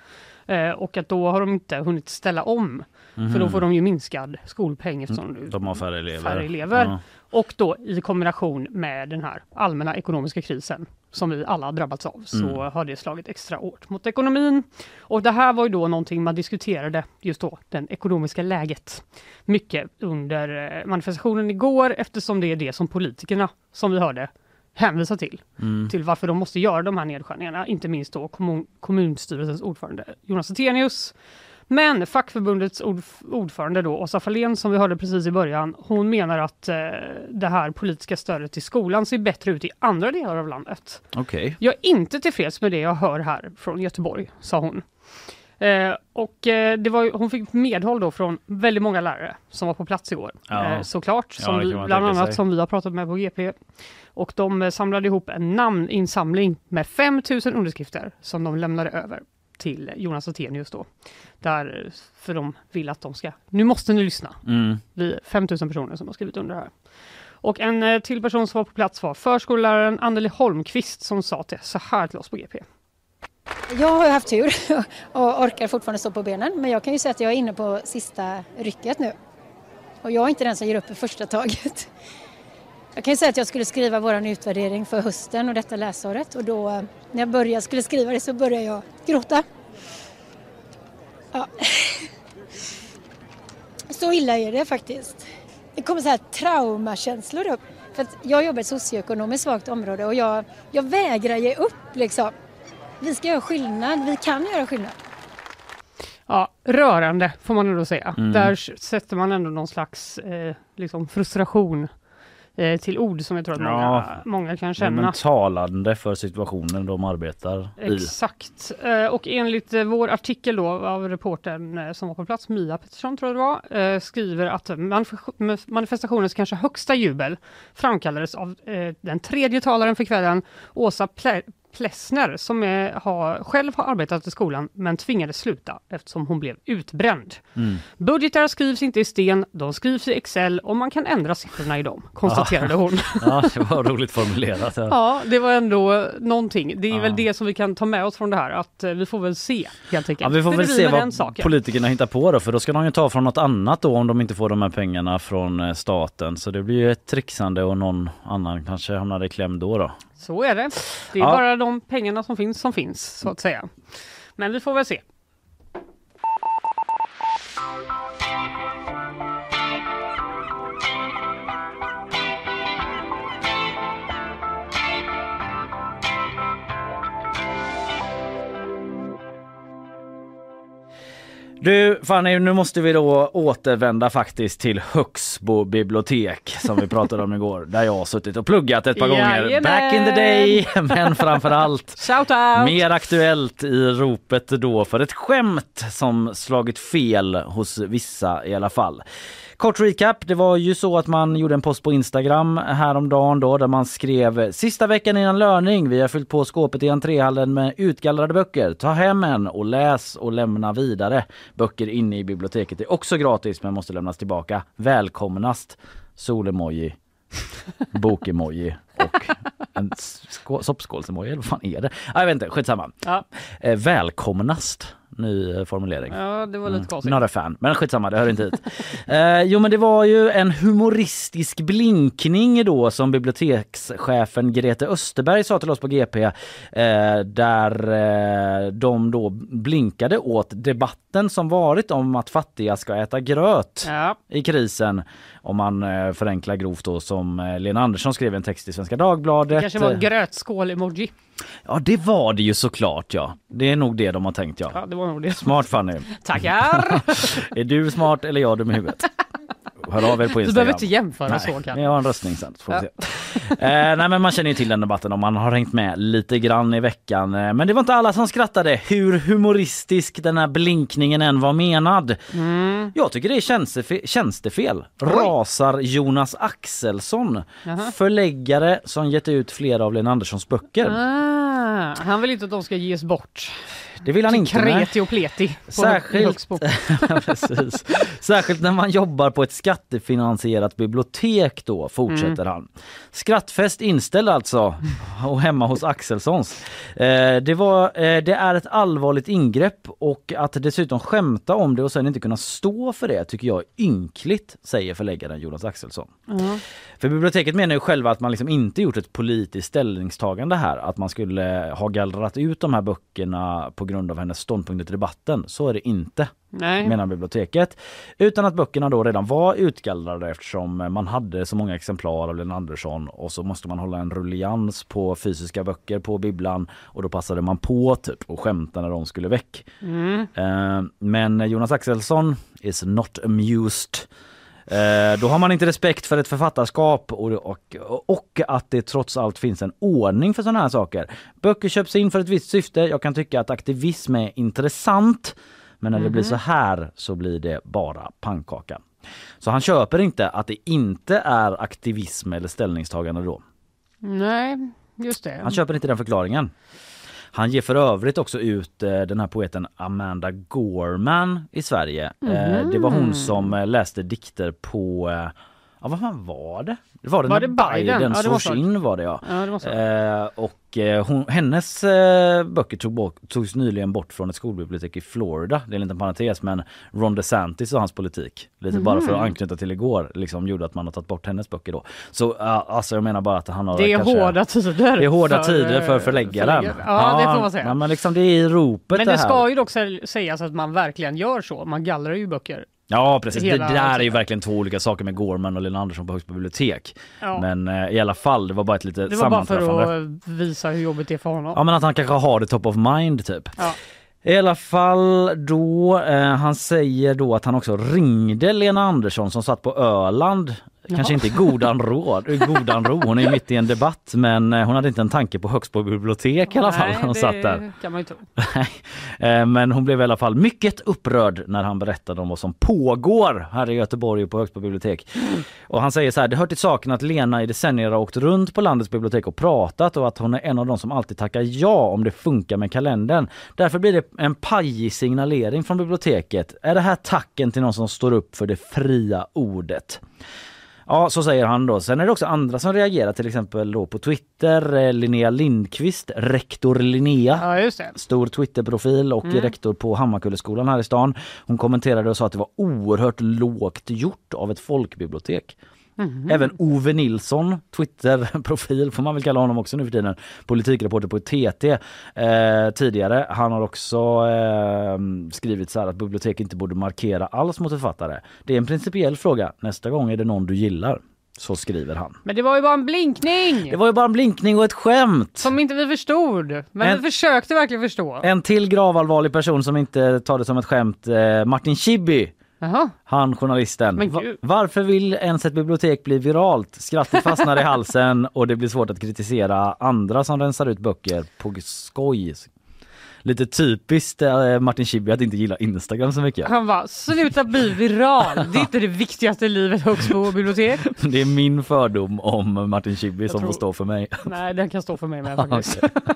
Och att då har de inte hunnit ställa om, för då Mhm. får de ju minskad skolpeng eftersom du De har färre elever. färre elever. Ja. Och då i kombination med den här allmänna ekonomiska krisen som vi alla har drabbats av så Mm. har det slagit extra hårt mot ekonomin. Och det här var ju då någonting man diskuterade just då, det ekonomiska läget. Mycket under eh, manifestationen igår eftersom det är det som politikerna, som vi hörde, hänvisar till. Mm. Till varför de måste göra de här nedskärningarna, inte minst då kommun, kommunstyrelsens ordförande Jonas Attenius. Men fackförbundets ordf- ordförande då, Åsa Fahlén, som vi hörde precis i början, hon menar att eh, det här politiska stödet till skolan ser bättre ut i andra delar av landet. Okej. Jag är inte tillfreds med det jag hör här från Göteborg, sa hon. Eh, och eh, det var, hon fick medhåll då från väldigt många lärare som var på plats igår. Ja. Eh, såklart, Ja, som det vi, bland annat sig. som vi har pratat med på GP. Och de eh, samlade ihop en namninsamling med 5000 underskrifter som de lämnade över till Jonas Attenius då. Där, för de vill att de ska, nu måste ni lyssna. Mm. Vi är 5000 personer som har skrivit under det här. Och en eh, till person som var på plats var förskolläraren Anneli Holmqvist som sa till så här till oss på GP. Jag har haft tur och orkar fortfarande stå på benen men jag kan ju säga att jag är inne på sista rycket nu. Och jag är inte den som ger upp i första taget. Jag kan ju säga att jag skulle skriva vår utvärdering för hösten och detta läsåret och då när jag började, skulle skriva det så började jag gråta. Ja. Så illa är det faktiskt. Det kommer så här traumakänslor upp. För att jag jobbar i ett socioekonomiskt svagt område och jag, jag vägrar ge upp liksom. Vi ska göra skillnad, vi kan göra skillnad. Ja, rörande får man ändå säga. Mm. Där sätter man ändå någon slags eh, liksom frustration till ord som jag tror att många, Ja. många kan känna. men talande för situationen de arbetar i. Exakt. Eh, och enligt eh, vår artikel då av reportern eh, som var på plats, Mia Pettersson tror jag det var, eh, skriver att manif- manifestationens kanske högsta jubel framkallades av eh, den tredje talaren för kvällen, Åsa Plessner, som är, har, själv har arbetat i skolan men tvingades sluta eftersom hon blev utbränd. Mm. Budgetar skrivs inte i sten, de skrivs i Excel och man kan ändra siffrorna i dem, konstaterade hon. Ja, det var roligt formulerat. Ja. Ja, det var ändå någonting. Det är Ja. väl det som vi kan ta med oss från det här, att eh, vi får väl se helt Ja, enkelt. vi får väl se vad politikerna hittar på då för då ska de ju ta från något annat då om de inte får de här pengarna från eh, staten. Så det blir ju ett trixande och någon annan kanske hamnar i kläm då. då. Så är det. Det är Ja. bara de pengarna som finns som finns, så att säga. Men vi får väl se. Du Fanny, nu måste vi då återvända faktiskt till Högsbo bibliotek som vi pratade om igår. Där jag har suttit och pluggat ett par gånger. Jajamän. Back in the day, men framför allt Shout out! Mer aktuellt i ropet då för ett skämt som slagit fel hos vissa i alla fall. Kort recap, det var ju så att man gjorde en post på Instagram häromdagen då där man skrev sista veckan innan löning. Vi har fyllt på skåpet i entréhallen med utgallrade böcker. Ta hem en och läs och lämna vidare. Böcker inne i biblioteket är också gratis men måste lämnas tillbaka. Välkomnast solemoji, bokemoji och en skå- soppskålsemoji eller vad fan är det? Ah, jag vet inte, skitsamma. Ja. Eh, välkomnast, ny eh, formulering. Ja, det var lite konstigt. Mm. Not a fan, men skitsamma, det hör inte hit. eh, jo men det var ju en humoristisk blinkning då som bibliotekschefen Grete Österberg sa till oss på GP eh, där eh, de då blinkade åt debatten som varit om att fattiga ska äta gröt Ja. i krisen. Om man eh, förenklar grovt då som eh, Lena Andersson skrev en text i Svenska Dagbladet Det kanske var en eh, grötskål-emoji. Ja det var det ju såklart ja. Det är nog det de har tänkt ja. Ja, det var nog det. Smart Fanny. Tackar! är du smart eller jag dum i huvudet? Hör av er på Instagram. Du behöver inte jämföra Nej, så kan. men jag har en röstning sen. Får vi se. eh, nej men man känner ju till den debatten om man har hängt med lite grann i veckan. Eh, Men det var inte alla som skrattade hur humoristisk den här blinkningen än var menad. Mm. Jag tycker det är tjänstefe- tjänstefel. Rasar Jonas Axelsson, Jaha. förläggare som gett ut flera av Lena Anderssons böcker. Ah, han vill inte att de ska ges bort. Det vill han inte. Kreti och pleti. Särskilt, precis. Särskilt när man jobbar på ett skattefinansierat bibliotek då, fortsätter Mm. han. Skrattfest inställd alltså, och hemma hos Axelssons. Eh, det, var, eh, det är ett allvarligt ingrepp och att dessutom skämta om det och sen inte kunna stå för det tycker jag är ynkligt, säger förläggaren Jonas Axelsson. Ja. För biblioteket menar ju själva att man liksom inte gjort ett politiskt ställningstagande här. Att man skulle ha gallrat ut de här böckerna på grund av hennes ståndpunkt i debatten. Så är det inte, Nej. menar biblioteket. Utan att böckerna då redan var utgallrade eftersom man hade så många exemplar av Lena Andersson och så måste man hålla en rullians på fysiska böcker på bibblan och då passade man på typ och skämta när de skulle väck. Mm. Eh, Men Jonas Axelsson is not amused. Eh, Då har man inte respekt för ett författarskap och, och, och att det trots allt finns en ordning för sådana här saker. Böcker köps in för ett visst syfte. Jag kan tycka att aktivism är intressant. Men när det blir så här så blir det bara pannkaka. Så han köper inte att det inte är aktivism eller ställningstagande då. Nej, just det. Han köper inte den förklaringen. Han ger för övrigt också ut eh, den här poeten Amanda Gorman i Sverige. Eh, det var hon som eh, läste dikter på Ja vad fan var det? Det var det Var när det Biden? Biden Ja, svors in var det ja. Ja, det Eh, och eh, hon, hennes eh, böcker tog bort, togs nyligen bort från ett skolbibliotek i Florida. Det är en liten parentes men Ron DeSantis och hans politik, lite bara för att Mhm. anknyta till igår, liksom gjorde att man har tagit bort hennes böcker då. Så uh, alltså jag menar bara att han har Det är kanske, hårda tider. Det är hårda för, tider för eh, förläggaren. förläggare. Ja, det får man säga. Ja, men liksom det är i ropet Men det det ska ju dock sä- sägas att man verkligen gör så. Man gallrar ju böcker. Ja precis, Hela- det där är ju verkligen två olika saker med Gorman och Lena Andersson på Högsbo bibliotek. Ja. Men eh, i alla fall, det var bara ett litet Det var bara sammanträffande. för att visa hur jobbigt det är för honom. Ja men att han kanske har det top of mind typ. Ja. I alla fall då, eh, han säger då att han också ringde Lena Andersson som satt på Öland. Kanske inte godan, råd, godan ro, hon är mitt i en debatt men eh, hon hade inte en tanke på Högsbo bibliotek i alla fall Nej, hon satt där. kan man ju tro. Eh, Men hon blev i alla fall mycket upprörd när han berättade om vad som pågår här i Göteborg på Högsbo bibliotek. Och han säger så här, det hör till saken att Lena i decennier har åkt runt på landets bibliotek och pratat och att hon är en av de som alltid tackar ja om det funkar med kalendern. Därför blir det en pajig signalering från biblioteket. Är det här tacken till någon som står upp för det fria ordet? Ja, så säger han då. Sen är det också andra som reagerar, till exempel då på Twitter. Eh, Linnea Lindqvist, rektor Linnea. Ja. Stor Twitterprofil och Mm. rektor på Hammarkullskolan här i stan. Hon kommenterade och sa att det var oerhört lågt gjort av ett folkbibliotek. Mhm. Även Ove Nilsson, Twitterprofil får man väl kalla honom också nu för tiden, politikreporter på TT eh, tidigare. Han har också eh, skrivit så här att bibliotek inte borde markera alls mot författare. Det är en principiell fråga. Nästa gång är det någon du gillar. Så skriver han. Men det var ju bara en blinkning! Det var ju bara en blinkning och ett skämt. Som inte vi förstod. Men En- vi försökte verkligen förstå. En till gravallvarlig person som inte tar det som ett skämt, eh, Martin Schibbye. Jaha. Han journalisten. Va- varför vill ens ett bibliotek bli viralt? Skrattet fastnar i halsen och det blir svårt att kritisera andra som rensar ut böcker på skoj. Lite typiskt eh, Martin Schibbye att inte gilla Instagram så mycket. Han bara, sluta bli viral. Det är inte det viktigaste i livet, Högsbo bibliotek. Det är min fördom om Martin Schibbye som tror- får stå för mig. Nej, den kan stå för mig med faktiskt. Okej.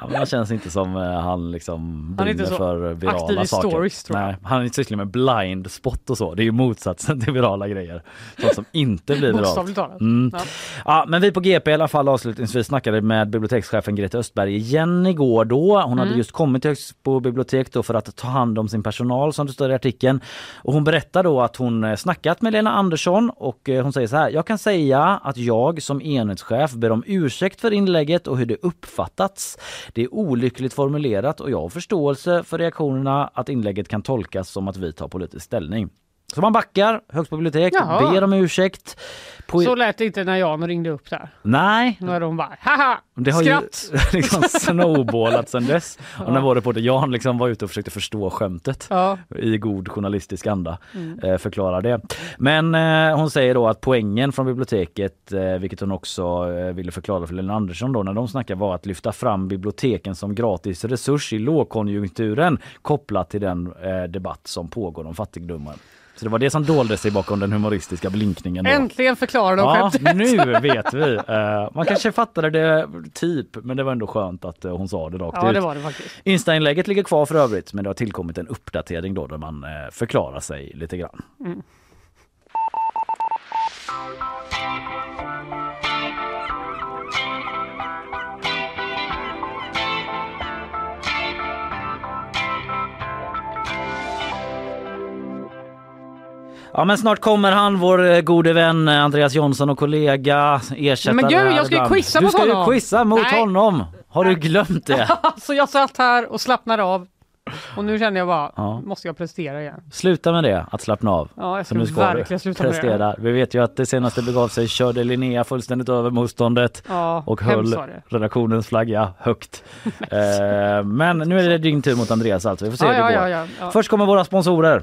ja, men han känns inte som eh, han liksom Han är inte så för virala aktiv i saker. stories, tror jag. Nej, han sysslar med blind spot och så. Det är ju motsatsen till virala grejer. Sånt som inte blir viralt. Mm. Ja. Ja, men vi på GP i alla fall avslutningsvis snackade med bibliotekschefen Greta Östberg igen igår då. Hon hade Mm just kommit till Högsbo bibliotek då för att ta hand om sin personal som det står i artikeln. Och hon berättar då att hon eh, snackat med Lena Andersson och eh, hon säger så här. Jag kan säga att jag som enhetschef ber om ursäkt för inlägget och hur det uppfattats. Det är olyckligt formulerat och jag har förståelse för reaktionerna att inlägget kan tolkas som att vi tar politisk ställning. Så man backar, Högsbo bibliotek, Jaha. ber om ursäkt. På... Så lät det inte när Jan ringde upp där. Nej, När de bara haha, det har skratt. ju liksom snowballat sen dess. Och när vår reporter Jan liksom var ute och försökte förstå skämtet Ja. i god journalistisk anda Mm. eh, förklara det. Men eh, hon säger då att poängen från biblioteket, eh, vilket hon också ville förklara för Lena Andersson då när de snackar var att lyfta fram biblioteken som gratis resurs i lågkonjunkturen kopplat till den debatt som pågår om fattigdomen. Så det var det som dolde sig bakom den humoristiska blinkningen. Då. Äntligen förklarade de Ja, skämtet. nu vet vi. Eh, man kanske fattade det typ, men det var ändå skönt att eh, hon sa det rakt Ja, ut. det var det faktiskt. Insta-inlägget ligger kvar för övrigt, men det har tillkommit en uppdatering då där man eh, förklarar sig lite grann. Mm. Ja men snart kommer han, vår eh, gode vän eh, Andreas Jonsson och kollega, ersättare Men gud, jag ska ju quizza Du mot ska ju honom. quizza mot Nej. honom! Har du glömt det? Så jag satt här och slappnade av. Och nu känner jag bara, Ja. måste jag prestera igen? Sluta med det, att slappna av. Ja, jag ska nu ska verkligen du sluta med det. prestera. Vi vet ju att det senaste begav sig körde Linnea fullständigt över motståndet Ja, och höll redaktionens flagga högt. eh, men nu är det din tur mot Andreas alltså. Vi får se hur det går. Först kommer våra sponsorer.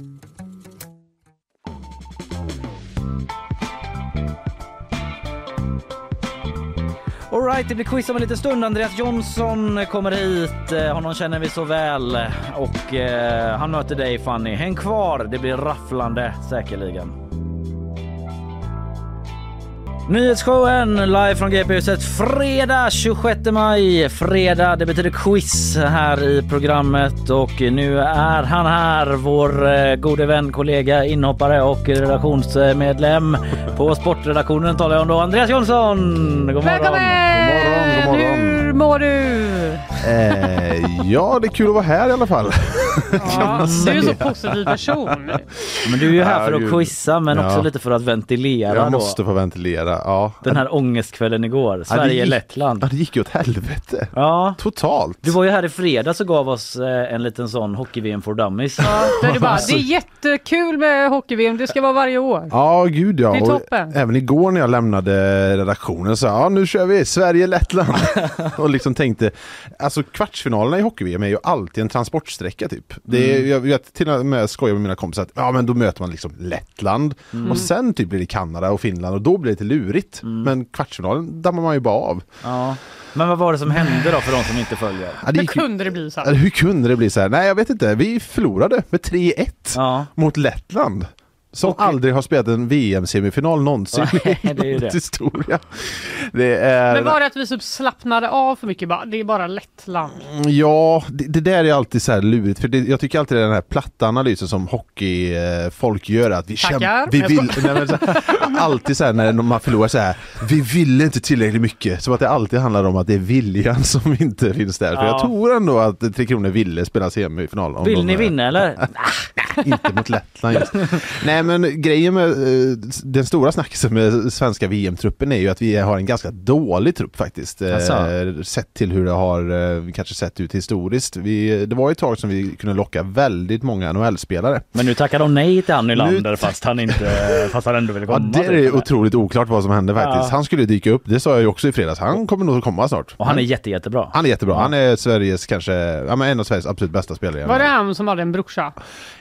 Alright, det blir quiz om en liten stund. Andreas Jonsson kommer hit. Eh, honom känner vi så väl. Och eh, han möter dig Fanny. Häng kvar, det blir rafflande säkerligen. Nyhetsshowen live från GP-huset fredag 26 maj. Fredag, det betyder quiz här i programmet och nu är han här, vår eh, gode vän, kollega, inhoppare och redaktionsmedlem på sportredaktionen talar jag om då, Andreas Jonsson. God morgon! Välkommen! God morgon, god morgon. Hur mår du? Eh, ja, det är kul att vara här i alla fall. Ja, du är en så positiv person. Men du är ju här Ja, för att quizza men Ja. också lite för att ventilera Jag då. måste få ventilera. Ja. Den här ångestkvällen igår, Sverige-Lettland. Ja, det gick ju åt helvete. Ja. Totalt. Du var ju här i fredags och gav oss eh, en liten sån hockey-VM for dummies. Ja, där du bara, det är jättekul med hockey-VM, det ska vara varje år. Ja, gud ja. Det är Och toppen. även igår när jag lämnade redaktionen så ja, nu kör vi Sverige-Lettland. och liksom tänkte, alltså kvartsfinalerna i hockey-VM är ju alltid en transportsträcka typ. Det är, Mm. Jag vet till och med skojar med mina kompisar att ja men då möter man liksom Lettland Mm. och sen typ blir det Kanada och Finland och då blir det lite lurigt. Mm. Men kvartsfinalen dammar man ju bara av. Ja. Men vad var det som hände då för de som inte följer? Ja, det Hur gick ju- kunde det bli så? Här? hur kunde det bli så här? Nej jag vet inte, vi förlorade med 3-1 Ja. mot Lettland. Som Och- aldrig har spelat en VM-semifinal någonsin Nej, i det är ju det. historia. Det är... Men var det att vi typ slappnade av för mycket? Bara, det är bara Lettland. Ja, det, det där är alltid så här lurigt för det, jag tycker alltid det är den här platta analysen som hockeyfolk gör att vi Tackar. kämpar, vi vill, nej, men så, alltid så här när man förlorar så här, vi ville inte tillräckligt mycket, som att det alltid handlar om att det är viljan som inte finns där. För Ja. jag tror ändå att Tre Kronor ville spela semifinal. om Vill ni eh, vinna eller? inte mot Lettland just. Nej men grejen med eh, den stora snackisen med svenska VM-truppen är ju att vi har en ganska dålig trupp faktiskt. Asså? sett till hur det har eh, kanske sett ut historiskt. Vi, det var ju ett tag som vi kunde locka väldigt många NHL-spelare. Men nu tackar de nej till Anny Lander Nu- fast han inte, fast han ändå vill Ja, komma. det är typ. otroligt oklart vad som hände faktiskt. Ja. Han skulle dyka upp, det sa jag ju också i fredags. Han kommer nog att komma snart. Och han är jätte, jättebra. Han är jättebra. Han är Sveriges kanske, ja men en av Sveriges absolut bästa spelare. Var det han som hade en brorsa?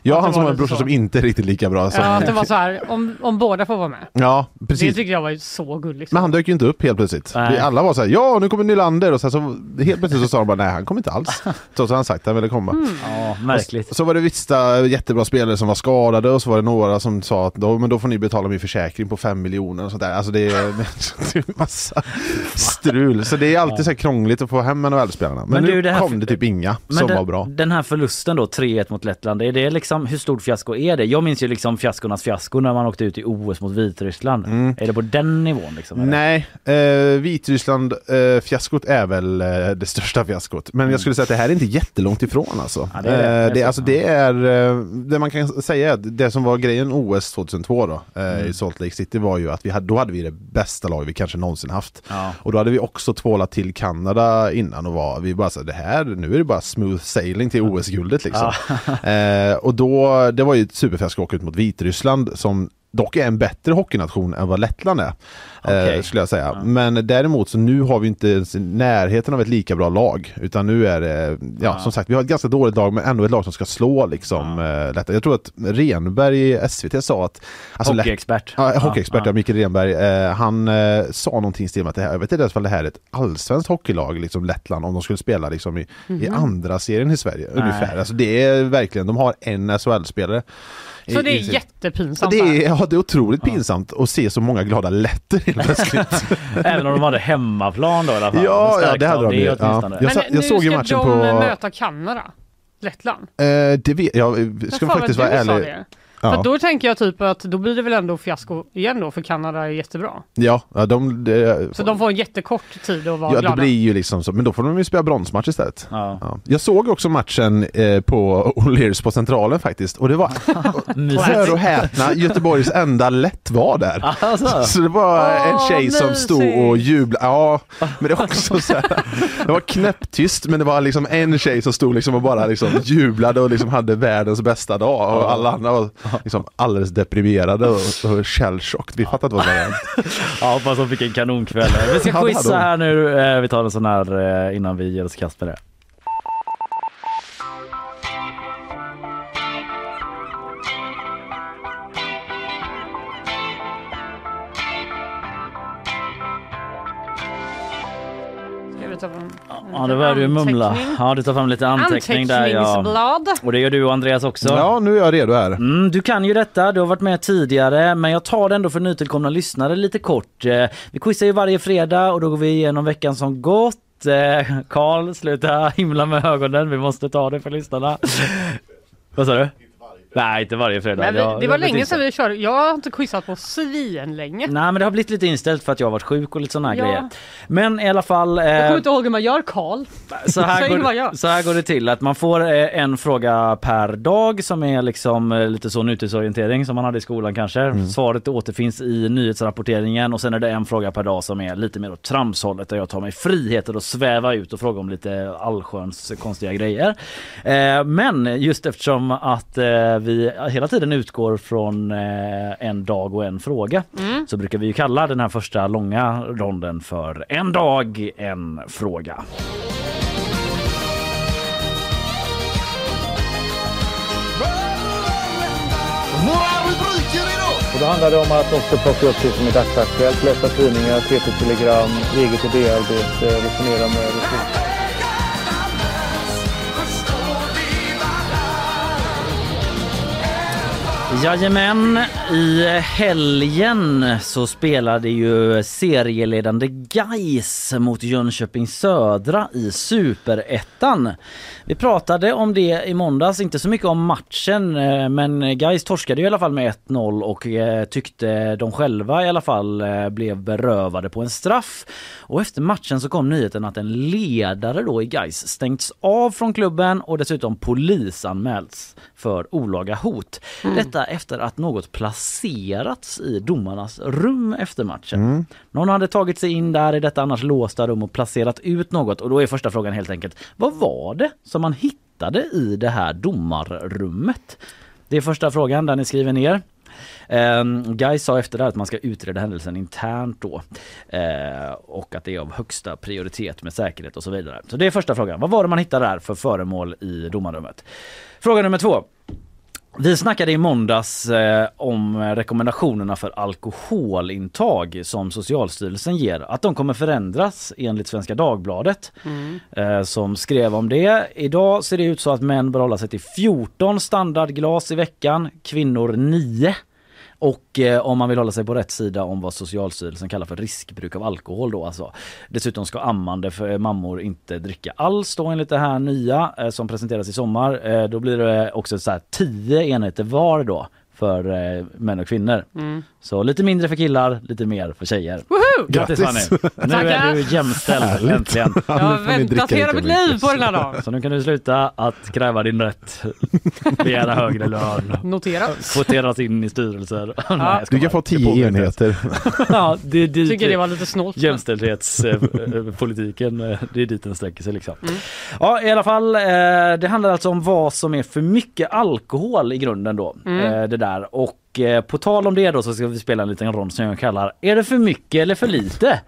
Ja, han som har en brorsa så? som inte är riktigt lika bra som... Ja, att det var så här, om, om båda får vara med. Ja, Det precis. tyckte jag var ju så gulligt. Men han dök ju inte upp helt plötsligt. Nej. Vi alla var så här, ja nu kommer Nylander och sen så helt plötsligt så sa de bara nej han kommer inte alls. Trots att han sagt att han ville komma. Mm. Ja, märkligt. Så var det vissa jättebra spelare som var skadade och så var det några som sa att då, men då får ni betala min försäkring på fem miljoner och sånt där. Alltså det är, det är massa strul. Så det är alltid så här krångligt att få hem NHL-spelarna. Men, Men nu du, det här- kom det typ inga Men som den, var bra. den här förlusten då, 3-1 mot Lettland, är det liksom, hur stort fiasko är det? Jag minns ju liksom fiaskornas fiasko när man åkte ut i OS mot Vitryssland. Är det på den nivån? Liksom? Nej, eh, Vitryssland eh, fiaskot är väl eh, det största fiaskot. Men jag skulle säga att det här är inte jättelångt ifrån alltså. Ja, det är det. Eh, Det alltså det är, eh, det man kan säga det som var grejen OS 2002 då, eh, i Salt Lake City var ju att vi hade, då hade vi det bästa lag vi kanske någonsin haft. Ja. Och då hade vi också tvålat till Kanada innan och var, vi bara så det här, nu är det bara smooth sailing till OS-guldet liksom. eh, och då, det var ju ett superfiasko att åka ut mot Vitryssland som dock är en bättre hockeynation än vad Lettland är. Okej. Eh, skulle jag säga. Men däremot så nu har vi inte ens närheten av ett lika bra lag. Utan nu är det, ja, som sagt, vi har ett ganska dåligt lag men ändå ett lag som ska slå liksom eh, Lettland. Jag tror att Renberg i SVT sa att... Alltså, Hockeyexpert. Ja, hockeyexpert, Ja, ja, Mikael Renberg. Eh, han eh, sa någonting stil med att det här, jag vet inte ens om det här är ett allsvenskt hockeylag, liksom Lettland, om de skulle spela liksom i, i Mhm. andra serien i Sverige. Ungefär. Alltså det är verkligen, de har en SHL-spelare. Så det är i jättepinsamt. det här. är, ja, det är otroligt pinsamt att se så många glada letter helt plötsligt. Även om de hade hemmaplan då i alla fall. Ja, ja, det hade de ju. Ja. Jag sa- Men nu såg ju ska matchen de på- möta Kanada. Lettland. Eh, det vet, jag Jag ska för faktiskt vara ärlig. det. Ja. För då tänker jag typ att då blir det väl ändå fiasko igen då för Kanada är jättebra. Ja, ja, de, de, Så de får en jättekort tid att vara ja, det glada. blir ju liksom så, men då får de ju spela bronsmatch istället. Ja. Ja. Jag såg också matchen eh, på O'Learys på Centralen faktiskt och det var, hör och häpna, Göteborgs enda lätt var där. Alltså. Så det var en tjej som stod och jublade. Ja, men det var också så här, det var knäpptyst men det var liksom en tjej som stod liksom och bara liksom jublade och liksom hade världens bästa dag och alla andra var liksom alldeles deprimerade och, och shellshocked. Vi fattade vad som hade hänt. Ja, hoppas de fick en kanonkväll. Vi ska Ja, quizza här nu. Eh, Vi tar en sån här eh, innan vi ger oss i kast med det. Ja, då börjar du mumla. Ja, du tar fram lite anteckning där. Ja. Och det gör du Andreas också. Ja, nu är jag redo här. Mm, du kan ju detta, du har varit med tidigare men jag tar det ändå för nytillkomna lyssnare lite kort. Eh, Vi quizar ju varje fredag och då går vi igenom veckan som gått. Eh, Karl, sluta himla med ögonen, vi måste ta det för lyssnarna. Vad sa du? Nej, inte varje fredag. Men vi, det var länge sedan vi körde. Jag har inte quizat på svin länge. Nej men det har blivit lite inställt för att jag har varit sjuk och lite sådana här Ja. grejer. Men i alla fall. eh, Jag kommer inte ihåg hur man gör Karl. så här, går, så här går det till att man får eh, en fråga per dag som är liksom eh, lite så nutidsorientering som man hade i skolan kanske. Mm. Svaret återfinns i nyhetsrapporteringen och sen är det en fråga per dag som är lite mer åt tramshållet där jag tar mig friheter att sväva ut och fråga om lite allsköns konstiga grejer. Eh, men just eftersom att eh, vi hela tiden utgår från eh, en dag och en fråga Mm. så brukar vi ju kalla den här första långa ronden för en dag, en fråga. Och då handlar det om att också plocka upp det som är dagsaktuellt, läsa tidningar, TT-telegram, eget idéarbete, resonera med resurser. Jajamän, i helgen så spelade ju serieledande Gais mot Jönköping Södra i Superettan. Vi pratade om det i måndags, inte så mycket om matchen eh, men Gais torskade i alla fall med 1-0 och eh, tyckte de själva i alla fall eh, blev berövade på en straff. Och efter matchen så kom nyheten att en ledare då i Gais stängts av från klubben och dessutom polisanmälts för olaga hot. Mm. Detta efter att något placerats i domarnas rum efter matchen. Mm. Någon hade tagit sig in där i detta annars låsta rum och placerat ut något och då är första frågan helt enkelt vad var det som man hittade i det här domarrummet? Det är första frågan där ni skriver ner. Um, Guy sa efter det här att man ska utreda händelsen internt då Eh, och att det är av högsta prioritet med säkerhet och så vidare. Så det är första frågan. Vad var det man hittade där för föremål i domarrummet? Fråga nummer två. Vi snackade i måndags eh, om rekommendationerna för alkoholintag som Socialstyrelsen ger. Att de kommer förändras enligt Svenska Dagbladet eh, som skrev om det. Idag ser det ut så att män bör hålla sig till 14 standardglas i veckan, kvinnor 9. Och eh, om man vill hålla sig på rätt sida om vad Socialstyrelsen kallar för riskbruk av alkohol då alltså. Dessutom ska ammande för eh, mammor inte dricka alls då enligt det här nya eh, som presenteras i sommar. Eh, då blir det också så här 10 enheter var då för eh, män och kvinnor. Mm. Så lite mindre för killar, lite mer för tjejer. Woho! Grattis Grattis! Fanny! Nu är du jämställd Härligt. äntligen. Jag har väntat hela mitt liv på den här dagen. Så nu kan du sluta att kräva din rätt, begära högre lön, Notera. kvoteras in i styrelser. Nej, ska Du kan få det 10 pågår inte. enheter. Ja, det är dit Tycker det var lite snålt. jämställdhetspolitiken, eh, det är dit den sträcker sig liksom. Mm. Ja i alla fall, eh, det handlar alltså om vad som är för mycket alkohol i grunden då. Mm. Eh, Det där och eh, på tal om det då så ska vi spela en liten rond som jag kallar Är det för mycket eller för lite?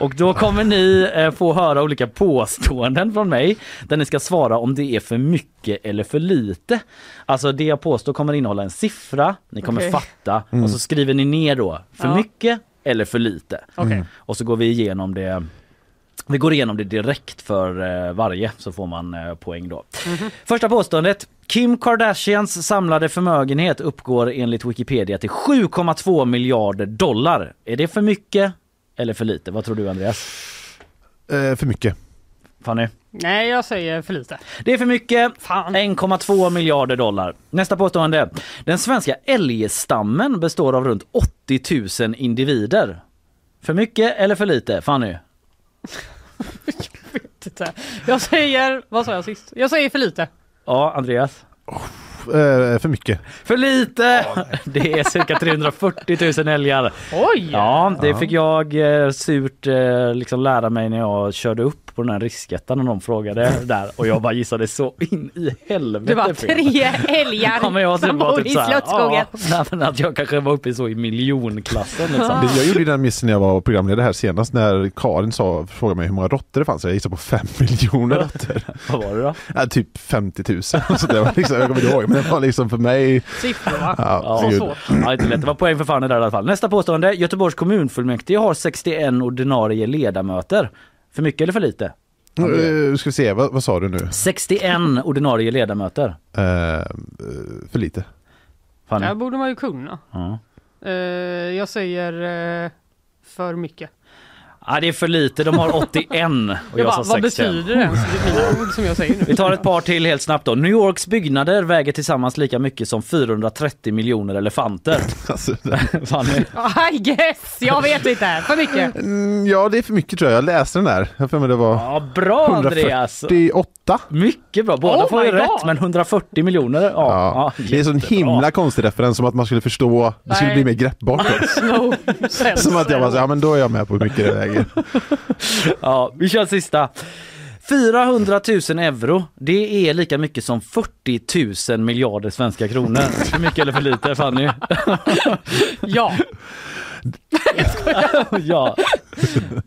Och då kommer ni eh, få höra olika påståenden från mig där ni ska svara om det är för mycket eller för lite. Alltså det jag påstår kommer innehålla en siffra, ni kommer Okej. fatta och så skriver ni ner då för Ja. mycket eller för lite. Okej. Och så går vi igenom det vi går igenom det direkt för eh, varje så får man eh, poäng då. Första påståendet. Kim Kardashians samlade förmögenhet uppgår enligt Wikipedia till 7,2 miljarder dollar. Är det för mycket eller för lite? Vad tror du Andreas? Eh, för mycket. Fanny? Nej, jag säger för lite. Det är för mycket. Fan. 1,2 miljarder dollar. Nästa påstående. Den svenska älgstammen består av runt 80 000 individer. För mycket eller för lite? Fanny? Titta. Jag säger, vad sa jag sist? Jag säger för lite. Ja, Andreas? Eh, för mycket. För lite! Det är cirka 340 000 älgar. Oj! Ja, det fick jag eh, surt eh, liksom lära mig när jag körde upp på den här riskettan när någon frågade där och jag bara gissade så in i helvete Det var tre älgar Ja, men jag som var bor typ i Slottsskogen. ja, men att jag kanske var uppe i så i miljonklassen liksom. Det, jag gjorde den missen när jag var programledare här senast när Karin sa, frågade mig hur många råttor det fanns. Jag gissade på 5 miljoner råttor. Vad var det då? Ja, typ 50 000. Så det var liksom, jag kommer inte ihåg, men det var liksom för mig... Siffror va? Ja, Så. Ja, inte lätt. Det var poäng för fan där i alla fall. Nästa påstående. Göteborgs kommunfullmäktige har 61 ordinarie ledamöter. För mycket eller för lite? Uh, ska vi se, vad, vad sa du nu? 61 ordinarie ledamöter. Eh, för lite. Fanny? Det borde man ju kunna. Ja. Eh, jag säger för mycket. Ja, det är för lite. De har 81 och jag, Jag bara, sa vad 61. betyder det? Det är mina ord som jag säger nu. Vi tar ett par till helt snabbt då. New Yorks byggnader väger tillsammans lika mycket som 430 miljoner elefanter. Alltså, Fanny? I guess! Jag vet inte. För mycket. mm, ja, det är för mycket tror jag. Jag läste den där. Jag för mig det var Ja, bra Andreas! 148. Mycket bra. Båda Oh får ju rätt, men 140 miljoner. Ja, Ja, ja, det är så en himla konstig referens som att man skulle förstå, det skulle bli mer greppbart. No. Som att jag bara, så, ja men då är jag med på hur mycket det väger. Ja, vi kör sista. 400 000 euro, det är lika mycket som 40 000 miljarder svenska kronor. För mycket eller för lite Fanny? Ja. ja.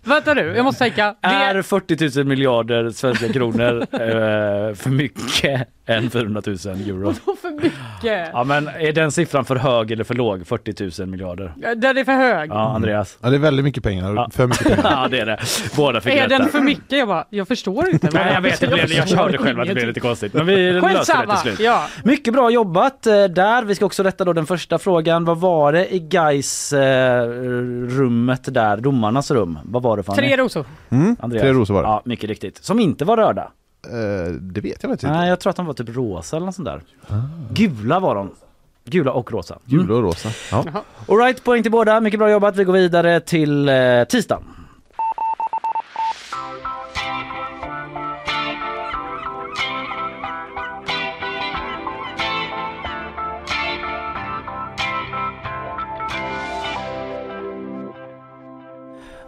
Vänta nu, jag måste tänka. Det Är 40 000 miljarder svenska kronor eh, för mycket än 400 000 euro? är för mycket. Ja men är den siffran för hög eller för låg? 40 000 miljarder? Den är för hög. Ja Andreas? Ja, det är väldigt mycket pengar. Ja. För mycket pengar. Ja det är det. Båda fick Är rätt den där. för mycket? Jag bara, jag förstår inte. Nej jag vet, det blev, jag körde själv att det blev lite konstigt. Men vi löser det Skitsamma. till slut. Ja. Mycket bra jobbat eh, där. Vi ska också rätta då den första frågan. Vad var det i Gais eh, rummet där, domarnas rum? Vad var det för Tre rosor. Mm, Andreas? tre rosor var det. Ja, mycket riktigt. Som inte var röda. Eh, det vet jag faktiskt inte. Nej, jag tror att de var typ rosa eller något sånt där. Gula var de. Gula och rosa. Mm. Gula och rosa. Ja. Alright, poäng till båda. Mycket bra jobbat. Vi går vidare till eh, tisdag.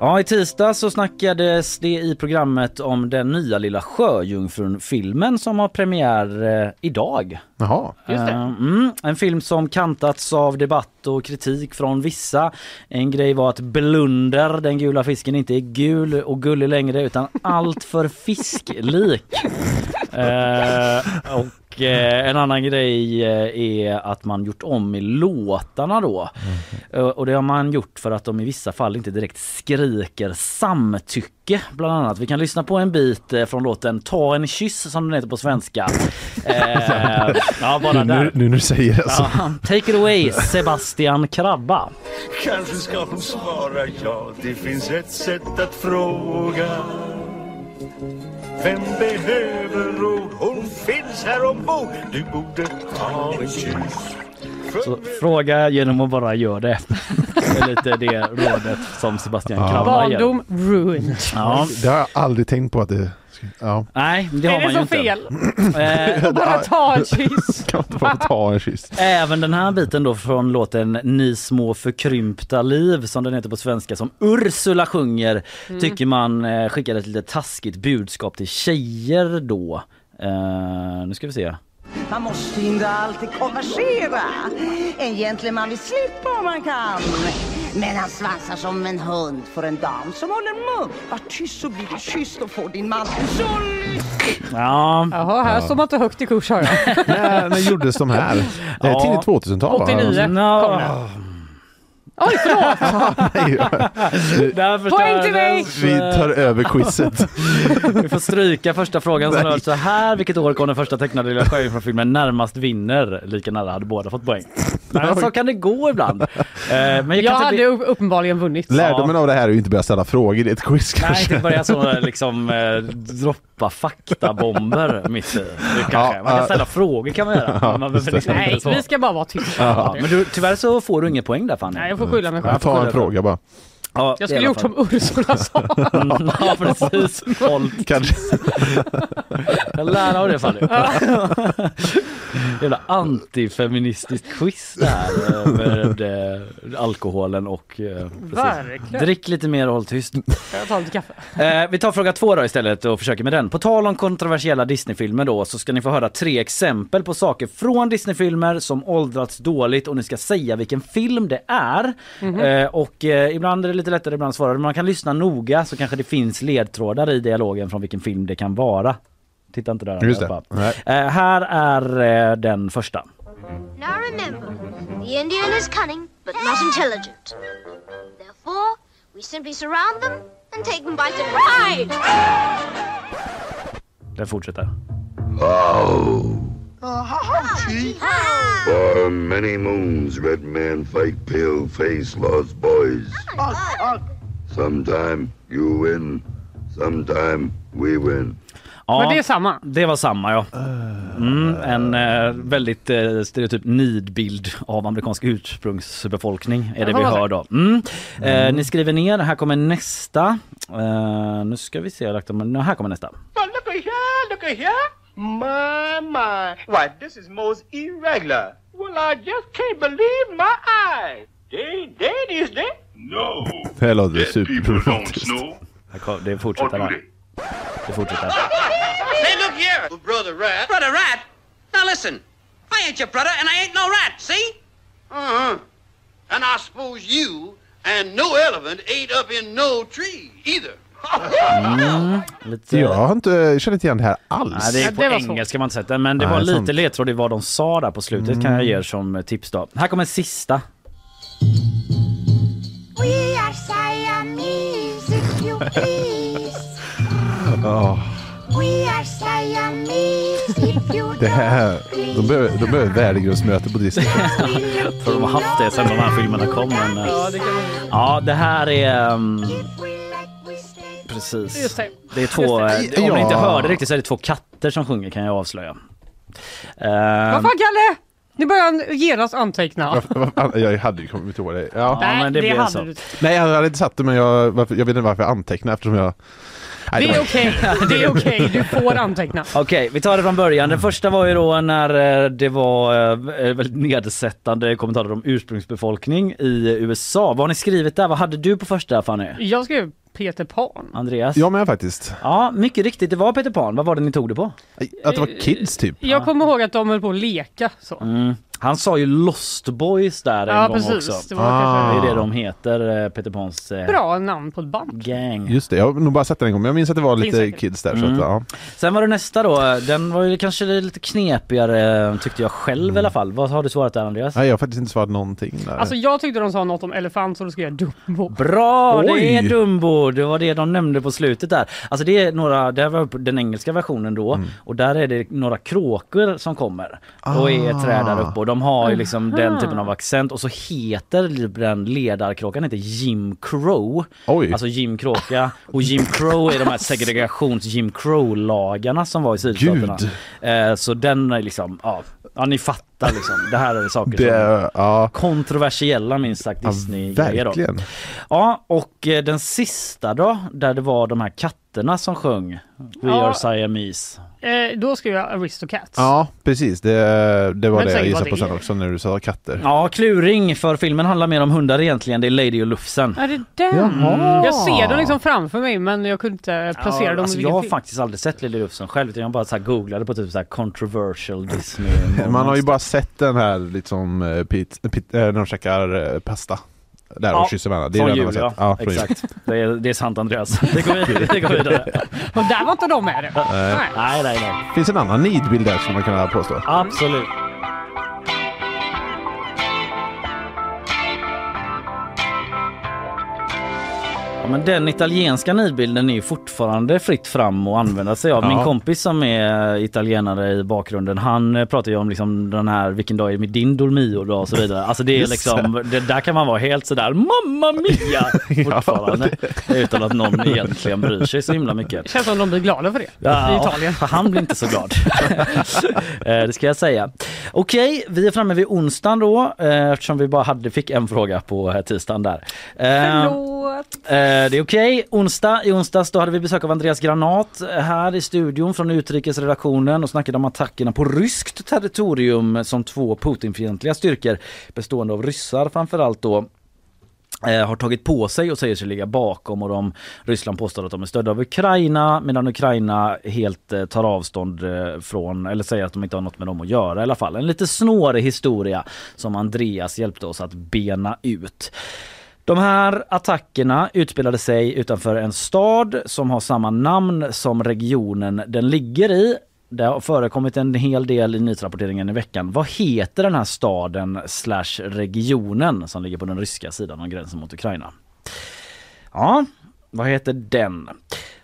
Ja, i tisdag så snackades det i programmet om den nya Lilla Sjöjungfrun-filmen som har premiär eh, idag. Jaha. Just det. Eh, Mm, en film som kantats av debatt och kritik från vissa. En grej var att Blunder, den gula fisken, inte är gul och gullig längre utan allt för fisklik. Eh, och eh, en annan grej eh, är att man gjort om i låtarna då. Eh, och det har man gjort för att de i vissa fall inte direkt skriker samtycke bland annat. Vi kan lyssna på en bit eh, från låten Ta en kyss som den heter på svenska. Eh, ja, bara Nu, nu, där. nu när du säger det så. Ja, take it away Sebastian Krabba. Kanske ska hon svara ja, det finns ett sätt att fråga. Vem behöver råd? Hon finns här ombord. Du borde ta en kyss. Så fråga genom att bara göra det. Det är lite det rådet som Sebastian Ja. Krammar ger. Barndom ruined. Ja. Det har jag aldrig tänkt på att det... Ja. Nej, det har är man det ju så inte. fel? Eh, Bara ta en kyss. Kan inte bara ta en kyss. Även den här biten då från låten Ni små förkrympta liv som den heter på svenska som Ursula sjunger Mm. tycker man eh, skickar ett lite taskigt budskap till tjejer då. Eh, nu ska vi se. Man måste inte alltid konversera. En gentleman vill slippa om man kan. Men han svansar som en hund för en dam som håller mun. Var tyst så blir du kysst och får din man så. Ja. Jaha, här Ja. står man inte högt i kurs hör jag. När, gjordes de här? Ja. Tidigt 2000-tal va? 89 Nå- kom det. Oj, förlåt! Nej, Där Poäng till mig! Vi eh, tar över quizet. Vi får stryka första frågan som Nej. rör så här. Vilket år kom den första tecknade lilla sjöjungfrun från filmen Närmast vinner? Lika nära hade båda fått poäng. Men så kan det gå ibland. Eh, Men jag Jag hade upp- uppenbarligen vunnit. Lärdomen av det här är ju inte börja ställa frågor i ett quiz Nej, kanske. inte börja så liksom eh, droppa faktabomber mitt i. Ja, Man kan ställa frågor kan man göra. Ja, man liksom Nej, vi ska bara vara tysta. Ja, men du, tyvärr så får du inget poäng där Fanny. Nej, jag får skylla mig själv. Jag tar en fråga bara. Ja, Jag skulle gjort som Ursula sa. Mm, ja precis. Håll. Kanske. Jag lär av det Fanny. Jävla antifeministiskt quiz där eh, med alkoholen och eh, precis. Drick lite mer och håll tyst. Jag tar lite kaffe. Eh, vi tar fråga två då istället och försöker med den. På tal om kontroversiella Disneyfilmer då så ska ni få höra tre exempel på saker från Disneyfilmer som åldrats dåligt och ni ska säga vilken film det är. Mhm. Eh, och eh, ibland är det lite lättare, ibland svårare. Men man kan lyssna noga så kanske det finns ledtrådar i dialogen från vilken film det kan vara. Titta inte där. Just det. Eh, här är eh, den första. Now remember, the Indian is cunning but not intelligent. Therefore, we simply surround them and take them by surprise. Den fortsätter. For many moons, red men fight pale face lost boys. Sometime you win, sometime we win. Ja, Men det är samma. Det var samma ja. Mm, en eh, väldigt eh, stereotyp nidbild av amerikansk ursprungsbefolkning är det Ja, vi hör då. Mm. Eh, ni skriver ner, här kommer nästa. Eh, nu ska vi se, här kommer nästa. Look here, look here. My, my. Why, this is most irregular. Well, I just can't believe my eyes. They dead, is they? No. Det här låter superproblematiskt. Här kom- Det fortsätter här. Det fortsätter. Hey, look here, brother rat. Brother rat? Now listen, I ain't your brother and I ain't no rat, see? Uh-huh. And I suppose you and no elephant ain't up in no tree either. Mm, lite... Jag har inte, jag känner inte igen det här alls. Nej, det är på det engelska man inte sett den, men det Nej, var lite sant. ledtråd i vad de sa där på slutet kan jag ge er som tips då. Här kommer sista. We are Siamese, if you please. Ja, We are Siamese, if you det här, de behöver, de behöver värdegrundsmöte på Disney. För de har haft det sen de här filmerna kom. Men, eh, ja, det här är... um, precis. Just det. Det är två, eh, Just om det. ni inte hörde riktigt så är det två katter som sjunger kan jag avslöja. Eh, Vad fan Kalle? Nu börjar han genast anteckna. Jag hade ju kommit ihåg det. Ja. Nej, men det det blev hade så. du. Nej, jag hade inte satt det men jag, jag vet inte varför jag antecknade eftersom jag... Det är okej. Det är okej. Du får anteckna. Okej, vi tar det från början. Den första var ju då när eh, det var eh, väldigt nedsättande kommentarer om ursprungsbefolkning i USA. Vad har ni skrivit där? Vad hade du på första Fanny? Jag skrev Peter Pan. Andreas? Jag med faktiskt. Ja, mycket riktigt. Det var Peter Pan. Vad var det ni tog det på? Att det var kids typ. Jag kommer ihåg att de höll på att leka så. Mm. Han sa ju Lost Boys där en Ja, gång precis. också. Det var kanske- det är det de heter, eh, Peter Pans eh, Bra namn på ett band. gang. Just det, jag har nog bara sett den en gång men jag minns att det var lite säkert. kids där. Så Mm. att, ja. Sen var det nästa då. Den var ju kanske lite knepigare tyckte jag själv i alla fall. Vad har du svarat där Andreas? Nej, jag har faktiskt inte svarat någonting där. Alltså jag tyckte de sa något om elefant så då skrev jag Dumbo. Bra, det Oj. är Dumbo. Det var det de nämnde på slutet där. Alltså det är några, det var den engelska versionen då Mm. och där är det några kråkor som kommer och är träd där uppe och de har ju liksom den typen av accent och så heter den ledarkråkan heter Jim Crow. Oj. Alltså Jim Kråka och Jim Crow är de här segregations Jim Crow-lagarna som var i sydstaterna. Eh, så den är liksom, ja, ja ni fattar fatta liksom. Det här är saker Det, som ja. kontroversiella minst sagt Disney-grejer verkligen. Ja, och eh, den sista då, där det var de här katterna som sjöng We Ja. are Siamese. Eh, då ska jag Aristocats. Ja, precis. Det, det var Men det jag gissade på sen också när du sa katter. Ja, kluring för filmen handlar mer om hundar egentligen. Det är Lady och Lufsen. Är det den? Jaha. Jag ser den liksom framför mig men jag kunde inte placera Ja, dem alltså i jag har film. faktiskt aldrig sett Lady Lufsen själv utan jag bara så här googlade på typ så här controversial Disney. Man har ju bara sett den här liksom eh, pit, pit, eh, när de käkar eh, pasta. Där Ja, och kysser varandra. Det är från jul, ja. sett. från jul. Exakt. Det är, det är sant Andreas. Det går vidare. Det går vidare. Och där var inte de med det. Nej. Nej, nej, nej. Finns en annan nidbild där skulle man kunna påstå. Absolut. Ja, men den italienska nidbilden är ju fortfarande fritt fram att använda sig av. Min Ja. kompis som är italienare i bakgrunden han eh, pratar ju om liksom den här vilken dag är med din Dolmio då och så vidare. Alltså det är liksom, det, där kan man vara helt sådär mamma mia fortfarande. Utan att någon egentligen bryr sig så himla mycket. Det känns som de blir glada för det. Ja, I Italien. Han blir inte så glad. Eh, det ska jag säga. Okej, vi är framme vid onsdagen då eh, eftersom vi bara hade, fick en fråga på tisdagen där. Eh, Förlåt. Eh, det är okej. Onsdag, I onsdags då hade vi besök av Andreas Granat här i studion från utrikesredaktionen och snackade om attackerna på ryskt territorium som två Putinfientliga styrkor bestående av ryssar framförallt då eh, har tagit på sig och säger sig ligga bakom och de, Ryssland påstår att de är stödda av Ukraina medan Ukraina helt eh, tar avstånd från eller säger att de inte har något med dem att göra i alla fall. En lite snårig historia som Andreas hjälpte oss att bena ut. De här attackerna utspelade sig utanför en stad som har samma namn som regionen den ligger i. Det har förekommit en hel del i nyhetsrapporteringen i veckan. Vad heter den här staden slash regionen som ligger på den ryska sidan av gränsen mot Ukraina? Ja, vad heter den?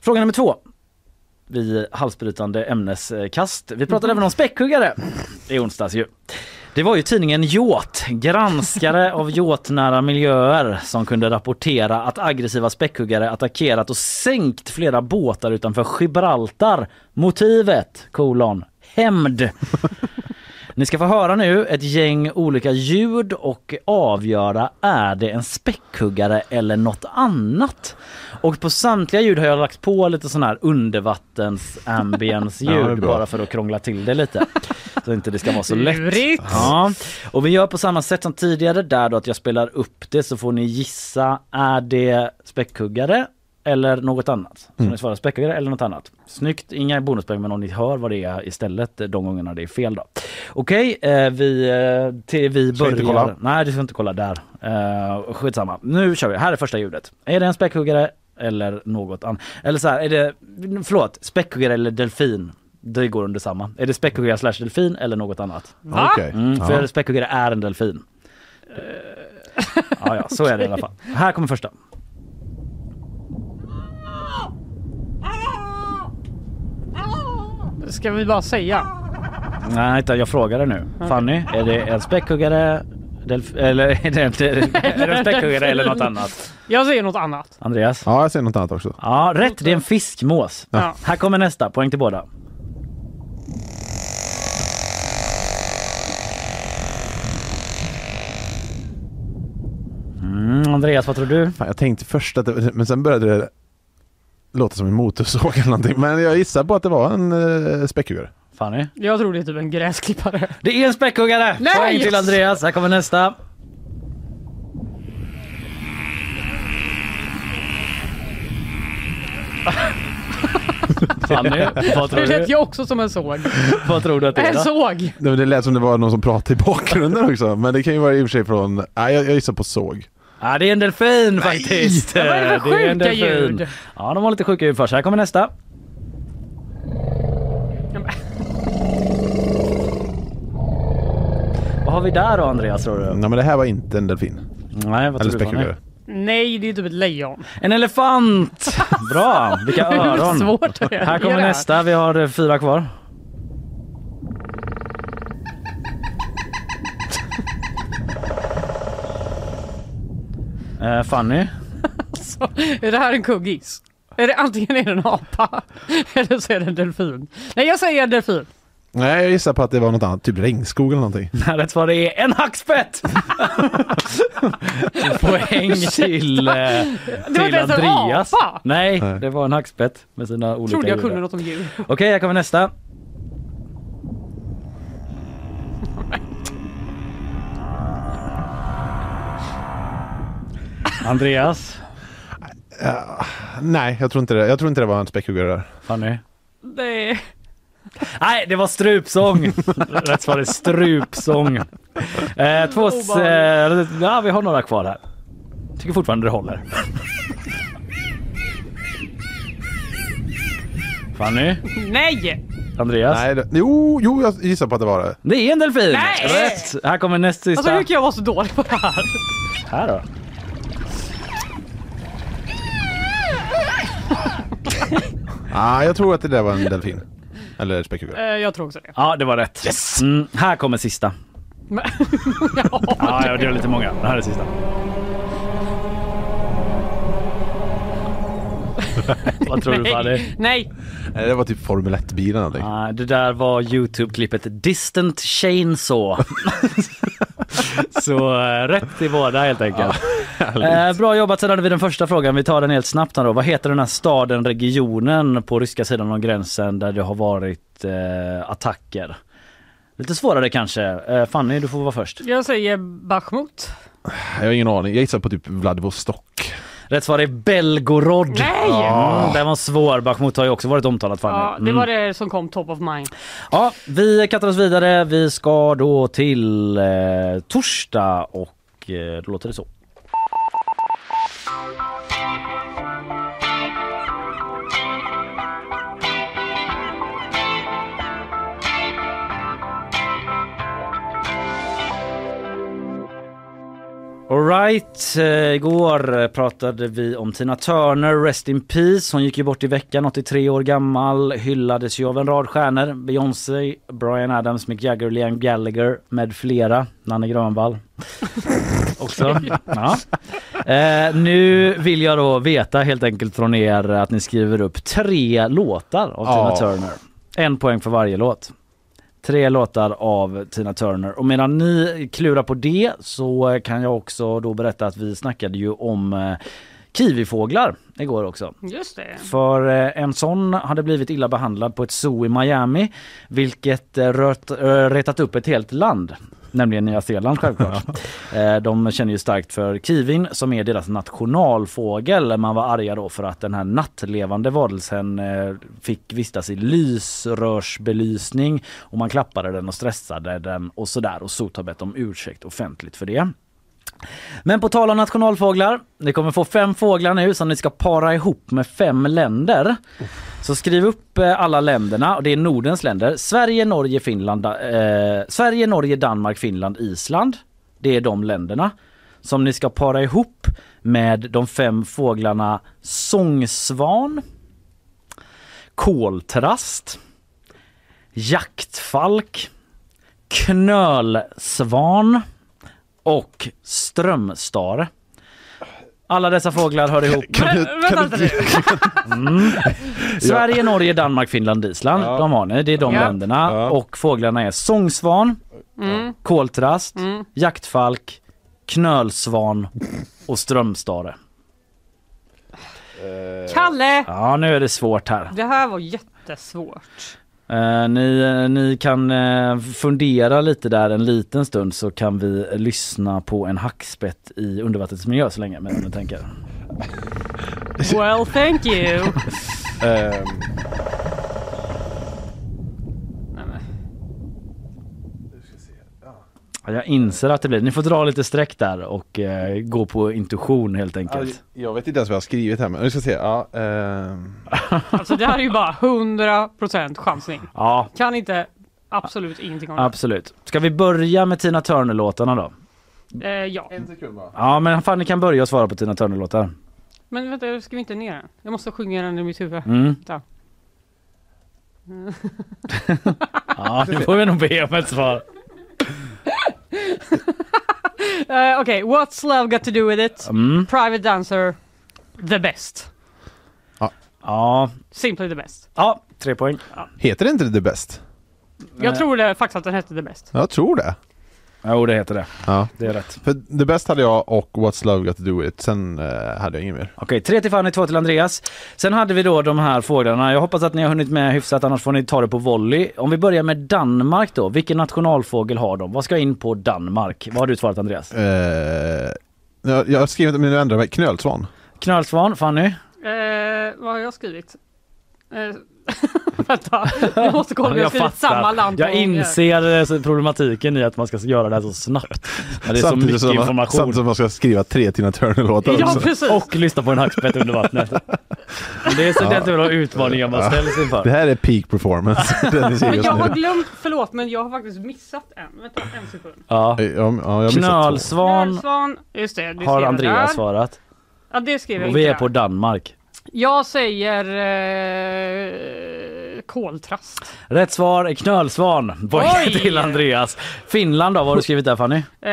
Fråga nummer två. Vi halsbrytande ämneskast. Vi pratade även om späckhuggare i onsdags ju. Det var ju tidningen Jåt, granskare av jåtnära miljöer som kunde rapportera att aggressiva späckhuggare attackerat och sänkt flera båtar utanför Gibraltar. Motivet, kolon, hämnd. Ni ska få höra nu ett gäng olika ljud och avgöra är det en späckhuggare eller något annat. Och på samtliga ljud har jag lagt på lite sån här undervattens ambience Ja, ljud bra. bara för att krångla till det lite. Så inte det ska vara så lätt. Ja. Och vi gör på samma sätt som tidigare där då att jag spelar upp det så får ni gissa är det späckhuggare eller något annat. Så Mm. ni svarar späckhuggare eller något annat. Snyggt, inga bonuspoäng men om ni hör vad det är istället de gångerna det är fel då. Okej, eh, vi, eh, till vi börjar. inte kolla? Nej du ska inte kolla där. Uh, skitsamma. Nu kör vi, här är första ljudet. Är det en späckhuggare eller något annat? Eller så här, är det, förlåt, späckhuggare eller delfin? Det går under samma. Är det späckhuggare slash delfin eller något annat? Va? Okej. Mm, för Ja. späckhuggare är en delfin. Ja, ja, så är det i alla fall. Här kommer första. Ska vi bara säga? Nej, jag frågar dig nu. Fanny, är det en späckhuggare delf- eller är det, inte, är det en späckhuggare eller något annat? Jag säger något annat. Andreas? Ja, jag ser något annat också. Ja, rätt. Det är en fiskmås. Ja. Här kommer nästa. Poäng till båda. Mm, Andreas, vad tror du? Fan, jag tänkte först att det, men sen började det låta som en motorsåg eller någonting. Men jag gissar på att det var en uh, späckhuggare. Fanny? Jag tror det är typ en gräsklippare. Det är en späckhuggare! Nej! Poäng till Andreas. Här kommer nästa. Fanny, vad tror Det du? lät jag också som en såg. Vad tror du att det är En då? såg! Nej, men Det lät som det var någon som pratade i bakgrunden också. Men det kan ju vara i och för sig från... Nej, jag, jag gissar på såg. Ja, det är en delfin faktiskt. Vad är det för är en delfin. ljud? Ja, de har lite sjuka ljud för sig. Här kommer nästa. Vad har vi där då Andreas tror du? Nej, men det här var inte en delfin. Nej, vad Eller tror du Fanny? Nej, det är typ ett lejon. En elefant! Bra! Vilka Hur öron! svårt är det? Här kommer nästa. Vi har eh, fyra kvar. Eh, Fanny? Så, är det här en kuggis? Är det antingen är det en apa eller så är det en delfin. Nej, jag säger delfin. Nej, jag gissar på att det var något annat, typ regnskog eller någonting. Rätt svar är en hackspett! Poäng till, eh, inte till ens en Andreas. apa. Nej, det var en hackspett med sina olika Trodde jag djur. kunde något om djur. Okej, här kommer nästa. Andreas. Ja, nej, jag tror inte det. Jag tror inte det var en späckhuggare där. Fanny? Det är... Nej, det var strupsång. Rätt svar är strupsång. Eh, två... Eh, ja, vi har några kvar här. Tycker fortfarande det håller. Fanny? Nej! Andreas? Nej, det, jo, jo, jag gissar på att det var det. Det är en delfin! Nej! Rätt! Här kommer näst sista. Alltså hur kan jag vara så dålig på det här? Här då. Ah, jag tror att det där var en delfin. Eller. Eh, jag tror också det. Ja, det var rätt. Mm, här kommer sista. Men- Ja, ja, det är lite många. Det här är sista. Vad tror du Fanny? Nej! Nej, det var typ Formel 1-bilen eller någonting. Ah, det där var Youtube-klippet Distant Chainsaw. Så eh, rätt i båda helt enkelt. eh, bra jobbat sedan vid den första frågan. Vi tar den helt snabbt här då. Vad heter den här staden, regionen på ryska sidan av gränsen där det har varit eh, attacker? Lite svårare kanske. Eh, Fanny, du får vara först. Jag säger Bachmut. Jag har ingen aning. Jag gissar på typ Vladivostok. Rätt svar är Belgorod. Nej! Mm, den var svår. Bachmut har ju också varit omtalat Fanny. Ja, det Mm. var det som kom top of mind. Ja, vi kastar oss vidare. Vi ska då till eh, torsdag och eh, då låter det så. Alright, eh, igår pratade vi om Tina Turner, Rest in Peace. Hon gick ju bort i veckan, 83 år gammal, hyllades ju av en rad stjärnor. Beyoncé, Brian Adams, Mick Jagger, Liam Gallagher med flera. Nanne Grönvall också. Ja. Eh, nu vill jag då veta helt enkelt från er att ni skriver upp tre låtar av Tina Ja. Turner. En poäng för varje låt. Tre låtar av Tina Turner. Och medan ni klurar på det så kan jag också då berätta att vi snackade ju om eh, kiwifåglar igår också. Just det. För eh, en sån hade blivit illa behandlad på ett zoo i Miami vilket eh, rört, retat upp ett helt land. Nämligen Nya Zeeland självklart. Eh, De känner ju starkt för kiwin som är deras nationalfågel. Man var arga då för att den här nattlevande varelsen eh, fick vistas i lysrörsbelysning och man klappade den och stressade den och sådär och Sot har bett om ursäkt offentligt för det. Men på tal om nationalfåglar, ni kommer få fem fåglar nu som ni ska para ihop med fem länder. Så skriv upp eh, alla länderna och det är Nordens länder. Sverige, Norge, Finland, eh, Sverige, Norge, Danmark, Finland, Island. Det är de länderna som ni ska para ihop med de fem fåglarna sångsvan, koltrast, jaktfalk, knölsvan och strömstare. Alla dessa fåglar hör ihop. Men, vänta lite nu. Mm. Sverige, Norge, Danmark, Finland, Island. De har ni. Det är de Ja. länderna. Och fåglarna är sångsvan, Mm. koltrast, Mm. jaktfalk, knölsvan och strömstare. Kalle! Ja, nu är det svårt här. Det här var jättesvårt. Eh, ni, eh, ni kan eh, fundera lite där en liten stund så kan vi lyssna på en hackspett i undervattnets miljö så länge medan ni tänker. Well, thank you. Ehm, Jag inser att det blir, ni får dra lite streck där och eh, gå på intuition helt enkelt. jag vet inte ens vad jag har skrivit här men vi ska se. Ja, ehm. Alltså det här är ju bara 100% chansning. Ja, Kan inte absolut ingenting om det. absolut. Ska vi börja med Tina Turner-låtarna då? Eh, ja. Ja, men fan ni kan börja och svara på Tina Turner-låtar. Men vänta, jag skriver inte ner den. Jag måste sjunga den i mitt huvud. Mm. Ja, nu får vi nog be om ett svar. Eh, Okej, What's Love Got To Do With It? Mm. Private Dancer. The Best. Ja, Simply the best. ja tre poäng. Heter det inte The Best? Jag tror det, faktiskt att den hette The Best. Jag tror det. Jo, det heter det. Ja. Det är rätt. För The Best hade jag och What's Love Got To Do It. Sen eh, hade jag inget mer. Okej, tre till Fanny, två till Andreas. Sen hade vi då de här fåglarna. Jag hoppas att ni har hunnit med hyfsat, annars får ni ta det på volley. Om vi börjar med Danmark då. Vilken nationalfågel har de? Vad ska in på Danmark? Vad har du svarat Andreas? Eh, jag, jag har skrivit, men nu ändrar jag mig. Knölsvan. Knölsvan, Fanny? Eh, vad har jag skrivit? Eh, vänta, jag måste kolla om jag har skrivit samma land. Jag inser problematiken i att man ska göra det här så snabbt. Men det är så Samtidigt mycket som man- information. Samtidigt som man ska skriva tre Tina Turner-låtar Ja, också. precis. Och lyssna på en hackspett under vattnet. Men det är så Ja. den typen av utmaningar man ställs inför. Det här är peak performance. Jag har nu. glömt, förlåt men jag har faktiskt missat en. Vänta en sekund. Ja. Ja, ja, jag. Knölsvan Knölsvan, just det. det har Andreas där. svarat. Ja det skrev jag Och vi inte är på. Danmark. Jag säger eh, koltrast. Rätt svar är knölsvan. Poäng Oj! till Andreas. Finland då, vad har du skrivit där Fanny? Eh,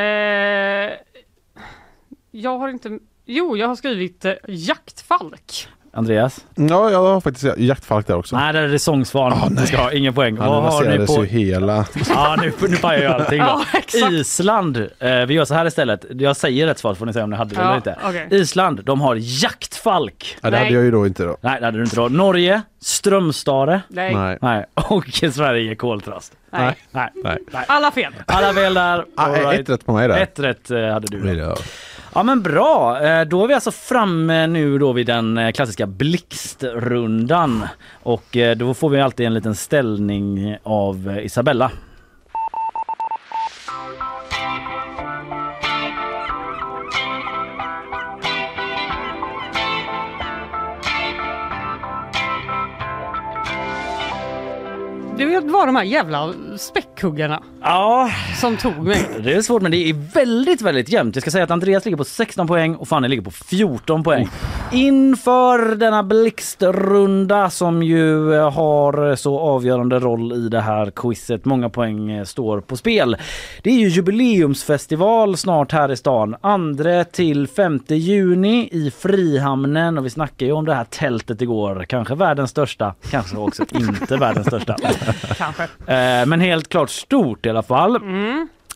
jag har inte... Jo, jag har skrivit eh, jaktfalk. Andreas? Ja, jag har faktiskt jaktfalk där också. Nej, där är det sångsvan. du ska ha ingen poäng. Han raserades på? ju hela... Ja, nu, nu pajar jag allting då. Ja. Island. Eh, vi gör så här istället. Jag säger rätt svar så får ni säga om ni hade det Ja, eller inte. okej. Island, de har jaktfalk. Ja, det hade jag ju då inte då. Nej, det hade du inte då. Norge, strömstare. Nej. Nej. Nej. Och Sverige, koltrast. Nej. Nej. Nej. Alla fel. Alla fel där. Ah, All right. Ett rätt på mig där. Ett rätt eh, hade du. Då ja. Men bra, eh, då är vi alltså framme nu då vid den eh, klassiska blixtrundan. Och eh, då får vi alltid en liten ställning av Isabella. Det var de här jävla späckhuggarna Ja, som tog mig. det är svårt men det är väldigt, väldigt jämnt. Jag ska säga att Andreas ligger på 16 poäng och Fanny ligger på 14 poäng. Inför denna blixtrunda som ju eh, har så avgörande roll i det här quizet. Många poäng eh, står på spel. Det är ju jubileumsfestival snart här i stan. 2 till 5 juni i Frihamnen och vi snackade ju om det här tältet igår. Kanske världens största, kanske också inte världens största. Kanske. Eh, Men helt klart stort i alla fall.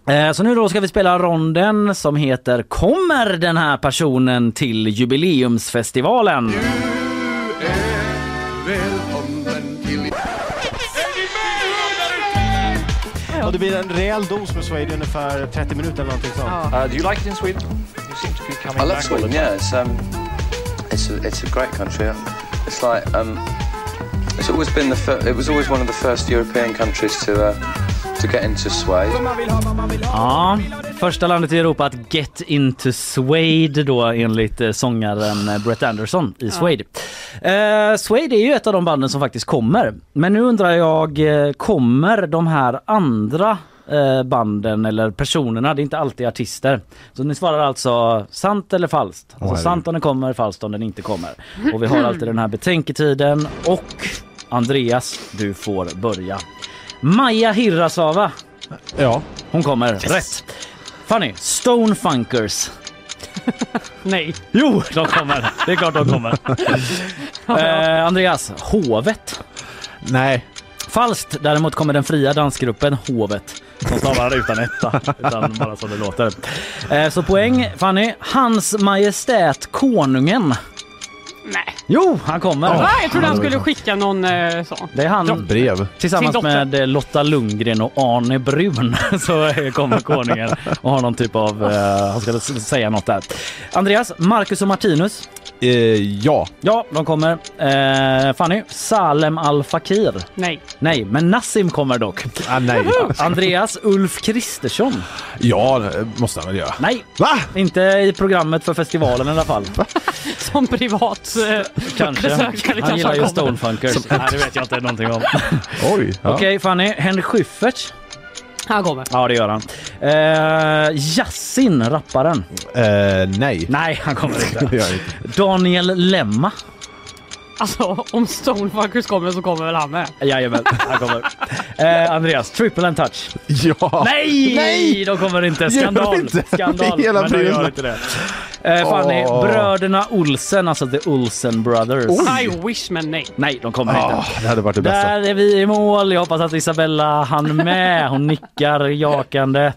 Eh, Så nu då ska vi spela ronden som heter Kommer den här personen till jubileumsfestivalen? Och det blir en rejäl dos med Swede i ungefär 30 minuter eller någonting sånt. Uh, do you like it in Sweden? You seem to be coming I love Sweden. Yeah, it's um, it's a, it's a great country. It's like um, it's always been the fir- it was always one of the first European countries to uh, to get into Sway. Ja, första landet i Europa att get into Suede då enligt eh, sångaren eh, Brett Anderson i Suede. Eh, Suede är ju ett av de banden som faktiskt kommer. Men nu undrar jag, eh, kommer de här andra eh, banden eller personerna, det är inte alltid artister. Så ni svarar alltså sant eller falskt. Alltså herregud. sant om den kommer, falskt om den inte kommer. Och vi har alltid den här betänketiden och Andreas, du får börja. Maja Hirasava. Ja. Hon kommer. Rätt. Fanny, Stone Funkers. Nej. Jo, de kommer. Det är klart de kommer. eh, Andreas, Hovet. Nej. Falskt. Däremot kommer den fria dansgruppen Hovet. Som stavar utan etta, utan bara som det låter. Eh, så poäng Fanny. Hans Majestät Konungen. Nej. Jo, han kommer. Va? Jag trodde han skulle skicka någon eh, sån. Det är han Brev. tillsammans Sin dotter. med eh, Lotta Lundgren och Arne Brun så kommer konungen och har någon typ av, eh, han ska säga något där. Andreas, Marcus och Martinus. Eh, ja. Ja, de kommer. Eh, Fanny, Salem Al Fakir. Nej. Nej, men Nassim kommer dock. Ah, nej. Andreas Ulf Kristersson. Ja, det måste han väl göra. Nej, Va? inte i programmet för festivalen i alla fall. Som privat eh, Kanske. besökare Han kanske gillar ju kommer. Stonefunkers. Nej, det vet jag inte någonting om. Oj. Ja. Okej, Fanny. Henrik Schyffert. Han kommer. Ja, det gör han. Eh, Yasin, rapparen. Eh, nej. Nej, han kommer Det inte. gör jag inte. Daniel Lemma. Alltså om Stonefuckers kommer så kommer väl han med. Jajamän, han kommer. Eh, Andreas, triple and touch. Ja. Nej! Nej! De kommer inte. Skandal. inte? Skandal. Hela Men de gör inte det. Eh, Fanny, Åh. bröderna Olsen, alltså The Olsen Brothers. I wish men nej. Nej, de kommer Ah, inte. det hade varit det bästa. Där är vi i mål. Jag hoppas att Isabella hann med. Hon nickar jakande.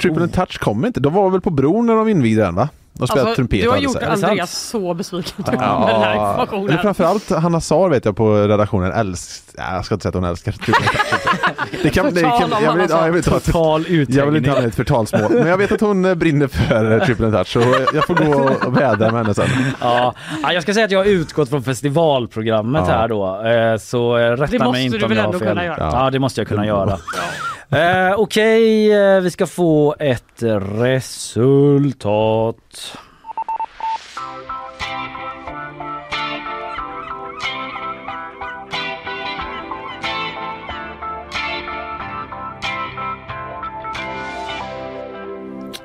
Triple touch kom inte. De var väl på bron när de invigde den va? De spelade Alltså, trumpet du har gjort. Andreas så besviken jag, med den här Ja, informationen. eller framförallt Hanna Sar vet jag på redaktionen älskar, ja, jag ska inte säga att hon älskar. Det kan, det om jag, vill, ja, jag, vill ett, Total jag vill inte ha ett förtalsmål. Men jag vet att hon eh, brinner för eh, Triple touch så jag får gå och vädra med henne sen. Ja, ja, jag ska säga att jag har utgått från festivalprogrammet Ja. här då. Eh, Så rätta Det måste mig inte du om väl jag har ändå fel. kunna göra? Ja. ja, det måste jag kunna göra. Eh, Okej, eh, vi ska få ett resultat.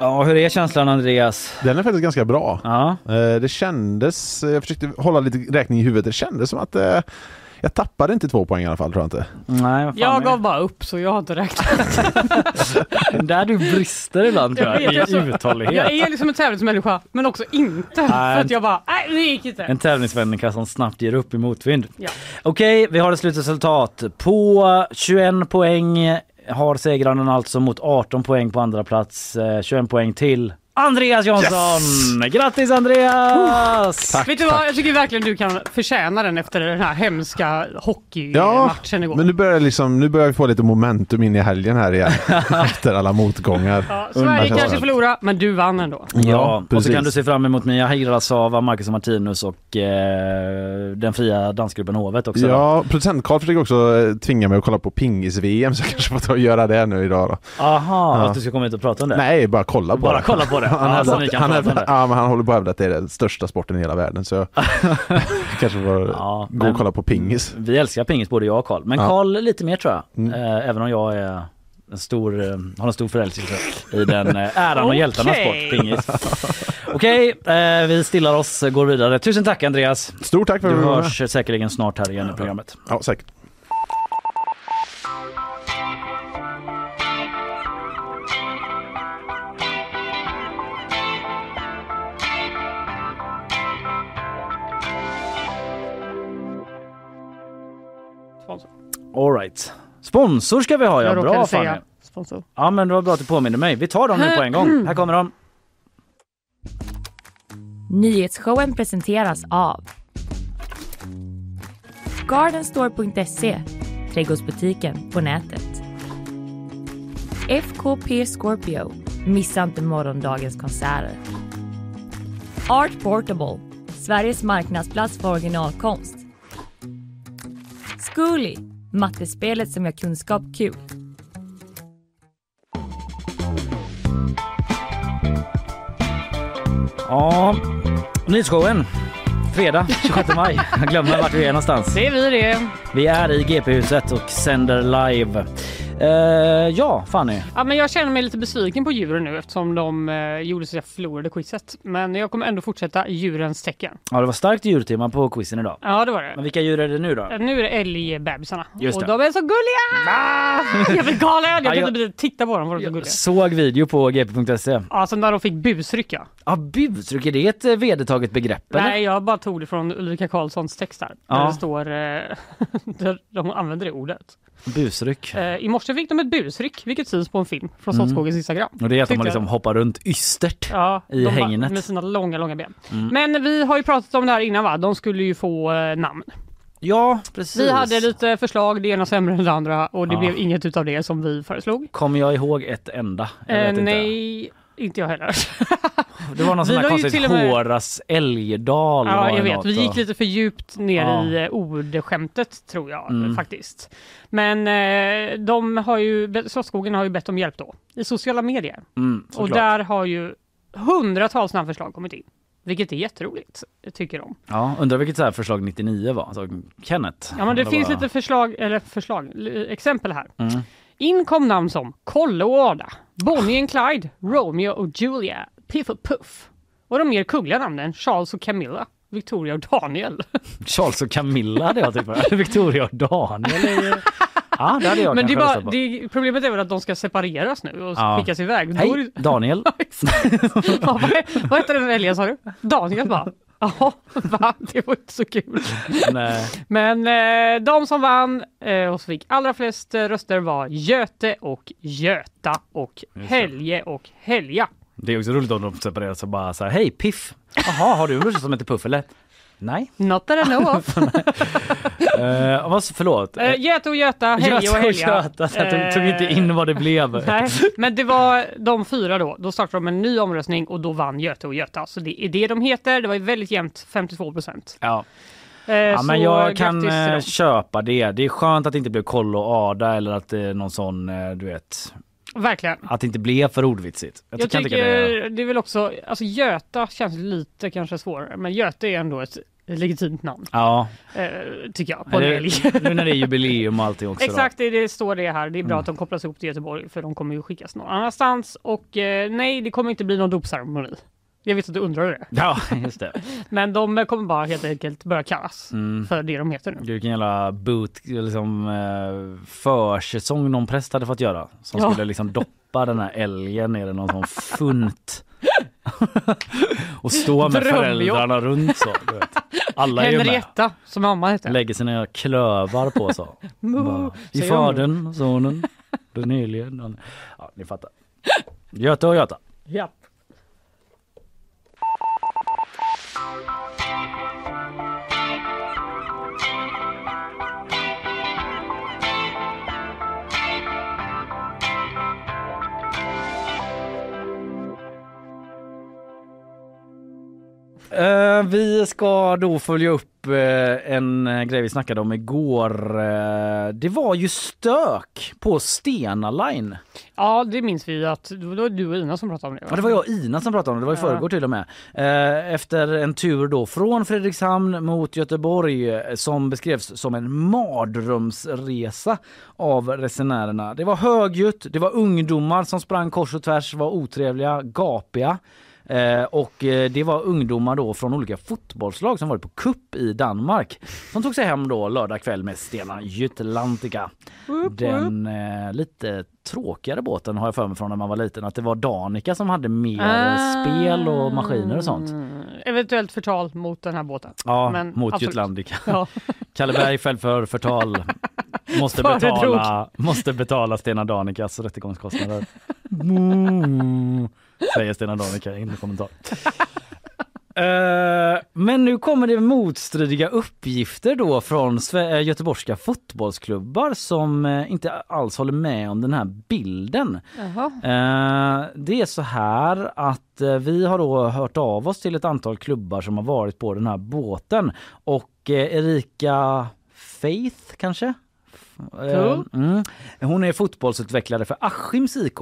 Ja, hur är känslan Andreas? Den är faktiskt ganska bra. Ja. Eh, Det kändes, jag försökte hålla lite räkning i huvudet, det kändes som att eh, jag tappade inte två poäng i alla fall tror jag inte. Nej, Jag gav bara upp så jag har inte räknat. Där du brister ibland tror jag, vet, i alltså, uthållighet. Jag är liksom en tävlingsmänniska men också inte. Nej. För att jag bara, nej det gick inte. En tävlingsmänniska som snabbt ger upp i motvind. Ja. Okej, vi har ett slutresultat. På 21 poäng har segraren alltså mot 18 poäng på andra plats. Eh, 21 poäng till Andreas Jansson! Grattis Andreas! Vet du vad, jag tycker verkligen du kan förtjäna den efter den här hemska Ja, hockeymatchen igår. men nu börjar, liksom, nu börjar vi få lite momentum in i helgen här igen. efter alla motgångar. Ja, Sverige kanske förlorar, men du vann ändå. Ja, och så precis. kan du se fram emot Mia Hirasawa, Marcus och Martinus och eh, den fria dansgruppen Hovet också. Ja, producent Karl försöker också eh, tvinga mig att kolla på pingis-VM så jag kanske får ta och göra det nu idag då. Aha, Ja. att du ska komma hit och prata om det? Nej, bara kolla på Bara det. kolla på det. Han, Ja, hävdar så ni att- kan han, om hävdar- det. ja, men han håller på att hävda att det är den största sporten i hela världen så jag kanske får Ja, gå och kolla på pingis. Vi älskar pingis både jag och Karl. Men Ja. Karl lite mer tror jag. Mm. Eh, även om jag är en stor, eh, har en stor förälskelse i den eh, äran och hjältarnas sport, pingis. Okej, eh, vi stillar oss, går vidare. Tusen tack Andreas. Stort tack för Du att du med. hörs säkerligen snart här igen i programmet. Ja, säkert. Sponsor. All right. Sponsor ska vi ha ja, Jag bra råkade Fanny. säga sponsor. Ja men det var bra att du påminner mig. Vi tar dem nu på en gång. Här kommer de. Nyhetsshowen presenteras av Gardenstore.se, trädgårdsbutiken på nätet. FKP Scorpio, missa inte morgondagens konserter. Art Portable, Sveriges marknadsplats för originalkonst. Zcooly, mattespelet som gör kunskap kul. Ja, nyhetsshowen. Fredag 26 maj. Jag glömmer vart vi är någonstans. Det är vi det. Vi är i GP-huset och sänder live. Eh, ja, Fanny. Ja, men jag känner mig lite besviken på djuren nu eftersom de eh, gjorde så jag förlorade quizet. Men jag kommer ändå fortsätta djurens tecken. Ja, det var starkt djurtema på quizen idag. Ja, det var det. Men vilka djur är det nu då? Eh, Nu är det älgbebisarna. Just Och det. de är så gulliga! Jag blir galen! Jag Ja, kan jag- inte titta på dem för de är så gulliga. Såg video på gp.se. Alltså när de fick busrycka. Ja, busryck, är det ett eh, vedertaget begrepp eller? Nej, jag bara tog det från Ulrika Karlssons textar. Ja. Där det står, eh, där de använder det ordet. Busryck. Eh, I morse fick de ett busryck, vilket syns på en film från Mm. Slottsskogens Instagram. Och det är att de Tyckte liksom jag. hoppat runt ystert Ja, i de hängnet. Med sina långa, långa ben. Mm. Men vi har ju pratat om det här innan va? De skulle ju få eh, namn. Ja, precis. Vi hade lite förslag, det ena sämre än det andra och det Ja. blev inget utav det som vi föreslog. Kommer jag ihåg ett enda? Jag Eh, vet inte. nej, inte jag heller. Det var någon sån där konstigt med- Horas älgdal. var Ja, jag vet. Vi gick lite för djupt ner Ja. i eh, ordskämtet tror jag Mm. faktiskt. Men eh, de har ju, Slottsskogen har ju bett om hjälp då i sociala medier. Mm, och där har ju hundratals namnförslag kommit in. Vilket är jätteroligt, tycker de. Ja, undrar vilket så förslag 99 var? Alltså Kenneth? Ja men det finns vad? lite förslag, eller förslag, exempel här. Mm. In kom namn som Kolle och Ada, Bonnie and Clyde, Romeo och Julia, Piff och Puff. Och de mer kungliga namnen Charles och Camilla, Victoria och Daniel. Charles och Camilla hade jag typ. Victoria och Daniel är ju... Ja, det hade jag Men det bara, det, problemet är väl att de ska separeras nu och Ja. skickas iväg. Hej, Daniel. ja, vad, vad heter den älgen sa du? Daniel bara. Jaha, va? Det var inte så kul. Nej. Men eh, de som vann eh, och fick allra flest eh, röster var Göte och Göta och. Helge och Helga. Det är också roligt om de separeras och bara så här, hej Piff! Jaha, har du en brorsa som heter Puff eller? Nej. Not that I know of. Uh, vad, förlåt. Eh, Göte och Göta, Helge och Helga. Göta, jag tog, inte in vad det blev. Eh, Nej, men det var de fyra då. Då startade de en ny omröstning och då vann Göte och Göta. Så det är det de heter. Det var ju väldigt jämnt, 52 procent. Ja. Eh, Ja, men jag kan eh, köpa det. Det är skönt att det inte blev Koll och Ada eller att det är någon sån, eh, du vet, Verkligen. att det inte blev för ordvitsigt. Jag, Jag tycker tycka det. det är väl också, alltså Göta känns lite kanske svårare, men Göte är ändå ett legitimt namn. Ja, Eh, tycker jag, på en det, älg. nu när det är jubileum och allting också. Exakt, det, det står det här. Det är bra Mm. att de kopplas ihop till Göteborg för de kommer ju skickas någon annanstans. Och eh, nej, det kommer inte bli någon dopceremoni. Jag vet att du undrar det. Ja, just det. Men de kommer bara helt enkelt börja kallas Mm. för det de heter nu. Vilken jävla boot, liksom, eh, försäsong någon präst hade fått göra. Som Ja. skulle liksom doppa den här älgen ner i någon sån funt. och stå med Drömjobb. föräldrarna runt så. Alla är ju med. Henrietta, som mamma hette. Lägger sina klövar på så. Bara, I fadern, sonen, den- Ja, ni fattar. Göta och Göta. Ja. Eh, Eh, vi ska då följa upp eh, en eh, grej vi snackade om igår. Eh, det var ju stök på Stena Line. Ja, det minns vi att det var du och Ina som pratade om det. va? Ja, det var jag och Ina som pratade om det, det var i förrgår till och med. Efter en tur då från Fredrikshamn mot Göteborg som beskrevs som en mardrömsresa av resenärerna. Det var högljutt, det var ungdomar som sprang kors och tvärs, var otrevliga, gapiga. Eh, och eh, det var ungdomar då från olika fotbollslag som varit på kupp i Danmark som tog sig hem då lördag kväll med Stena Jutlantica. Den eh, lite tråkigare båten har jag för mig från när man var liten att det var Danica som hade mer Ah. spel och maskiner och sånt. Eventuellt förtal mot den här båten. Ja, Men mot absolut. Jutlandica. Ja. Kalle Berg fälld för förtal. Måste betala, måste betala Stena Danicas rättegångskostnader. Mm, säger Stena Danica i en kommentar. Eh, men nu kommer det motstridiga uppgifter då från eh, göteborgska fotbollsklubbar som eh, inte alls håller med om den här bilden. Jaha. Eh, Det är så här att vi har då hört av oss till ett antal klubbar som har varit på den här båten och Erika Faith kanske? Cool. Mm. Hon är fotbollsutvecklare för Askims IK.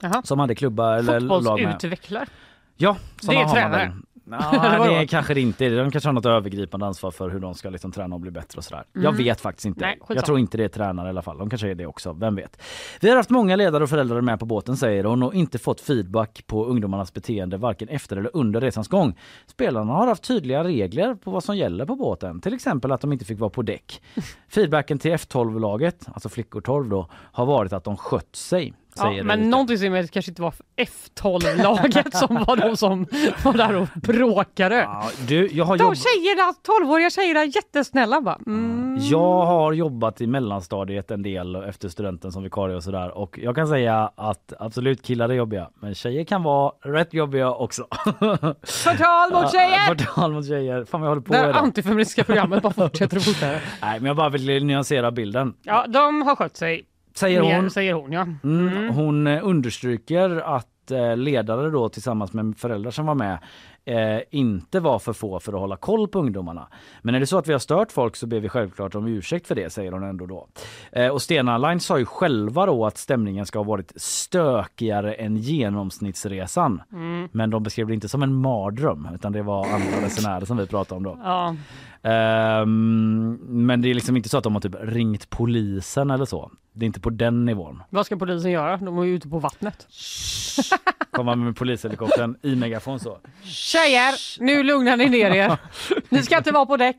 Jaha. Som hade klubbar eller lag med. Fotbollsutvecklar. Ja, är har man väl. Vadå? det är kanske det inte. De kanske har något övergripande ansvar för hur de ska liksom träna och bli bättre och sådär. Jag Mm. vet faktiskt inte. Nej, jag tror inte det är tränare i alla fall. De kanske är det också, vem vet. Vi har haft många ledare och föräldrar med på båten säger hon och inte fått feedback på ungdomarnas beteende varken efter eller under resans gång. Spelarna har haft tydliga regler på vad som gäller på båten. Till exempel att de inte fick vara på däck. Feedbacken till F12-laget, alltså flickor 12 då, har varit att de skött sig. Ja, men Erika. någonting att det kanske inte var F12-laget som var de som var där och bråkade. Du, jag har de jobb- tjejerna, 12-åriga tjejerna, jättesnälla bara. Mm. Jag har jobbat i mellanstadiet en del efter studenten som vikarie och sådär och jag kan säga att absolut killar är jobbiga men tjejer kan vara rätt jobbiga också. Förtal mot tjejer! Förtal mot tjejer. Fan vad jag håller på Det här idag. antifeministiska programmet bara fortsätter och fortsätter. Nej men jag bara vill nyansera bilden. Ja, de har skött sig. Säger Mer, hon. Säger hon ja. Mm, Hon eh, understryker att eh, ledare då tillsammans med föräldrar som var med eh, inte var för få för att hålla koll på ungdomarna. Men är det så att vi har stört folk så ber vi självklart om ursäkt för det, säger hon ändå då. Eh, och Stena Line sa ju själva då att stämningen ska ha varit stökigare än genomsnittsresan. Mm. Men de beskrev det inte som en mardröm utan det var andra resenärer som vi pratade om då. Ja. Ehm, men det är liksom inte så att de har typ ringt polisen eller så. Det är inte på den nivån. Vad ska polisen göra? De är ju ute på vattnet. Komma med polishelikoptern i megafon så. Tjejer, nu lugnar ni ner er. Ni ska inte vara på däck.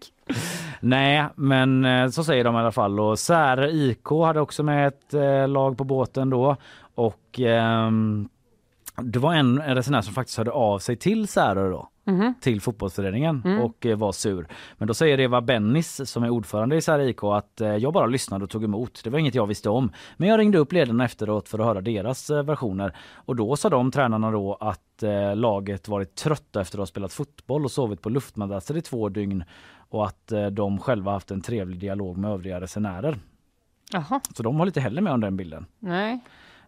Nej, men eh, så säger de i alla fall. Och Särö IK hade också med ett eh, lag på båten då. Och ehm, det var en, en resenär som faktiskt hörde av sig till Särö då. Mhm. till fotbollsföreningen Mm. och eh, var sur. Men då säger Eva Bennis som är ordförande i Särö IK att eh, jag bara lyssnade och tog emot. Det var inget jag visste om. Men jag ringde upp ledarna efteråt för att höra deras eh, versioner och då sa de tränarna då att laget varit trötta efter att ha spelat fotboll och sovit på luftmadrasser i två dygn och att de själva haft en trevlig dialog med övriga resenärer. Jaha, Så de har lite heller med om den bilden. nej.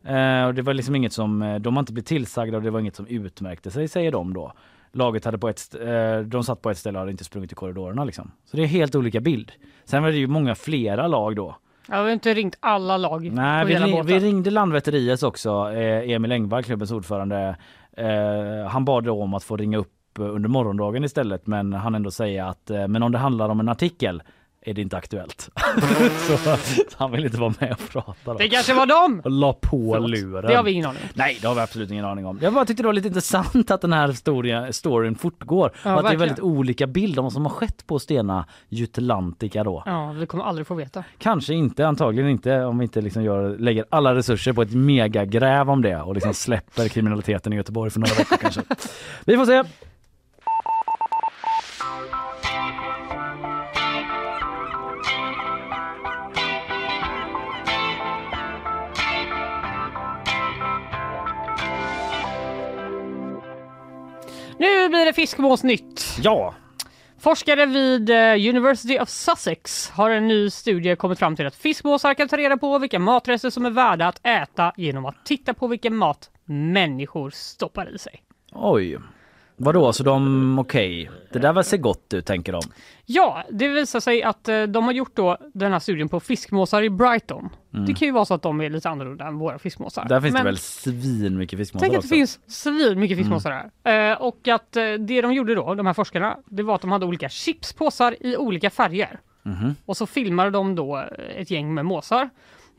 Eh, och det var liksom inget som, de har inte blivit tillsagda och det var inget som utmärkte sig säger de då. Laget hade på ett, eh, de satt på ett ställe och hade inte sprungit i korridorerna liksom. Så det är helt olika bild. Sen var det ju många flera lag då. Jag har inte ringt alla lag Nej, vi, ring, vi ringde Landvetter IS också, eh, Emil Engvall, klubbens ordförande. Eh, han bad då om att få ringa upp under morgondagen istället men han ändå säga att men om det handlar om en artikel är det inte aktuellt. så, så han vill inte vara med och prata. Då. Det kanske var dem! Och la på Förlåt. luren. Det har vi ingen aning om. Nej, det har vi absolut ingen aning om. Jag bara tyckte det var lite intressant att den här storyn, storyn fortgår. Ja, och att det är verkligen. väldigt olika bild om vad som har skett på Stena Jutlantica då. Ja, vi kommer aldrig få veta. Kanske inte, antagligen inte om vi inte liksom gör, lägger alla resurser på ett megagräv om det och liksom släpper kriminaliteten i Göteborg för några veckor kanske. Vi får se. Nu blir det fiskmåsnytt. Ja. Forskare vid eh, University of Sussex har en ny studie kommit fram till att fiskmåsar kan ta reda på vilka matrester som är värda att äta genom att titta på vilken mat människor stoppar i sig. Oj. Vadå, så de, okej, det där var ser gott ut tänker de. Ja, det visar sig att eh, de har gjort då den här studien på fiskmåsar i Brighton. Mm. Det kan ju vara så att de är lite annorlunda än våra fiskmåsar. Där finns Men det väl svin mycket fiskmåsar Tänk att det finns svin mycket fiskmåsar Mm. här. Eh, och att eh, det de gjorde då, de här forskarna, det var att de hade olika chipspåsar i olika färger. Mhm. Och så filmade de då eh, ett gäng med måsar.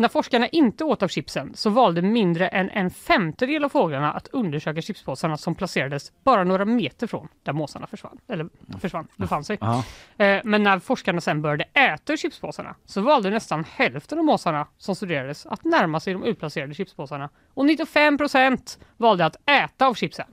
När forskarna inte åt av chipsen så valde mindre än en femtedel av fåglarna att undersöka chipspåsarna som placerades bara några meter från där måsarna försvann. Eller försvann, befann sig. Eh, Men när forskarna sen började äta chipspåsarna så valde nästan hälften av måsarna som studerades att närma sig de utplacerade chipspåsarna. Och 95 procent valde att äta av chipsen.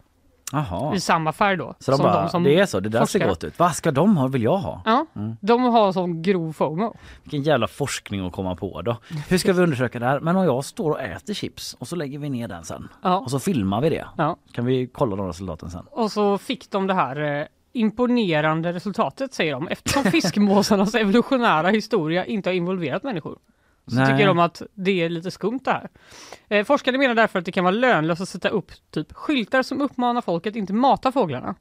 Jaha. I samma färg då. Så de som bara, de som det är så, det där forskar. ser gott ut. Vad ska de ha, vill jag ha? Ja, Mm. de har sån grov FOMO. Vilken jävla forskning att komma på då. Hur ska vi undersöka det här? Men om jag står och äter chips och så lägger vi ner den sen. Ja. Och så filmar vi det. Ja. Kan vi kolla de resultaten sen? Och så fick de det här eh, imponerande resultatet säger de eftersom fiskmåsarnas evolutionära historia inte har involverat människor. Så Nej. tycker de att det är lite skumt det här. Eh, forskare menar därför att det kan vara lönlöst att sätta upp typ skyltar som uppmanar folk att inte mata fåglarna.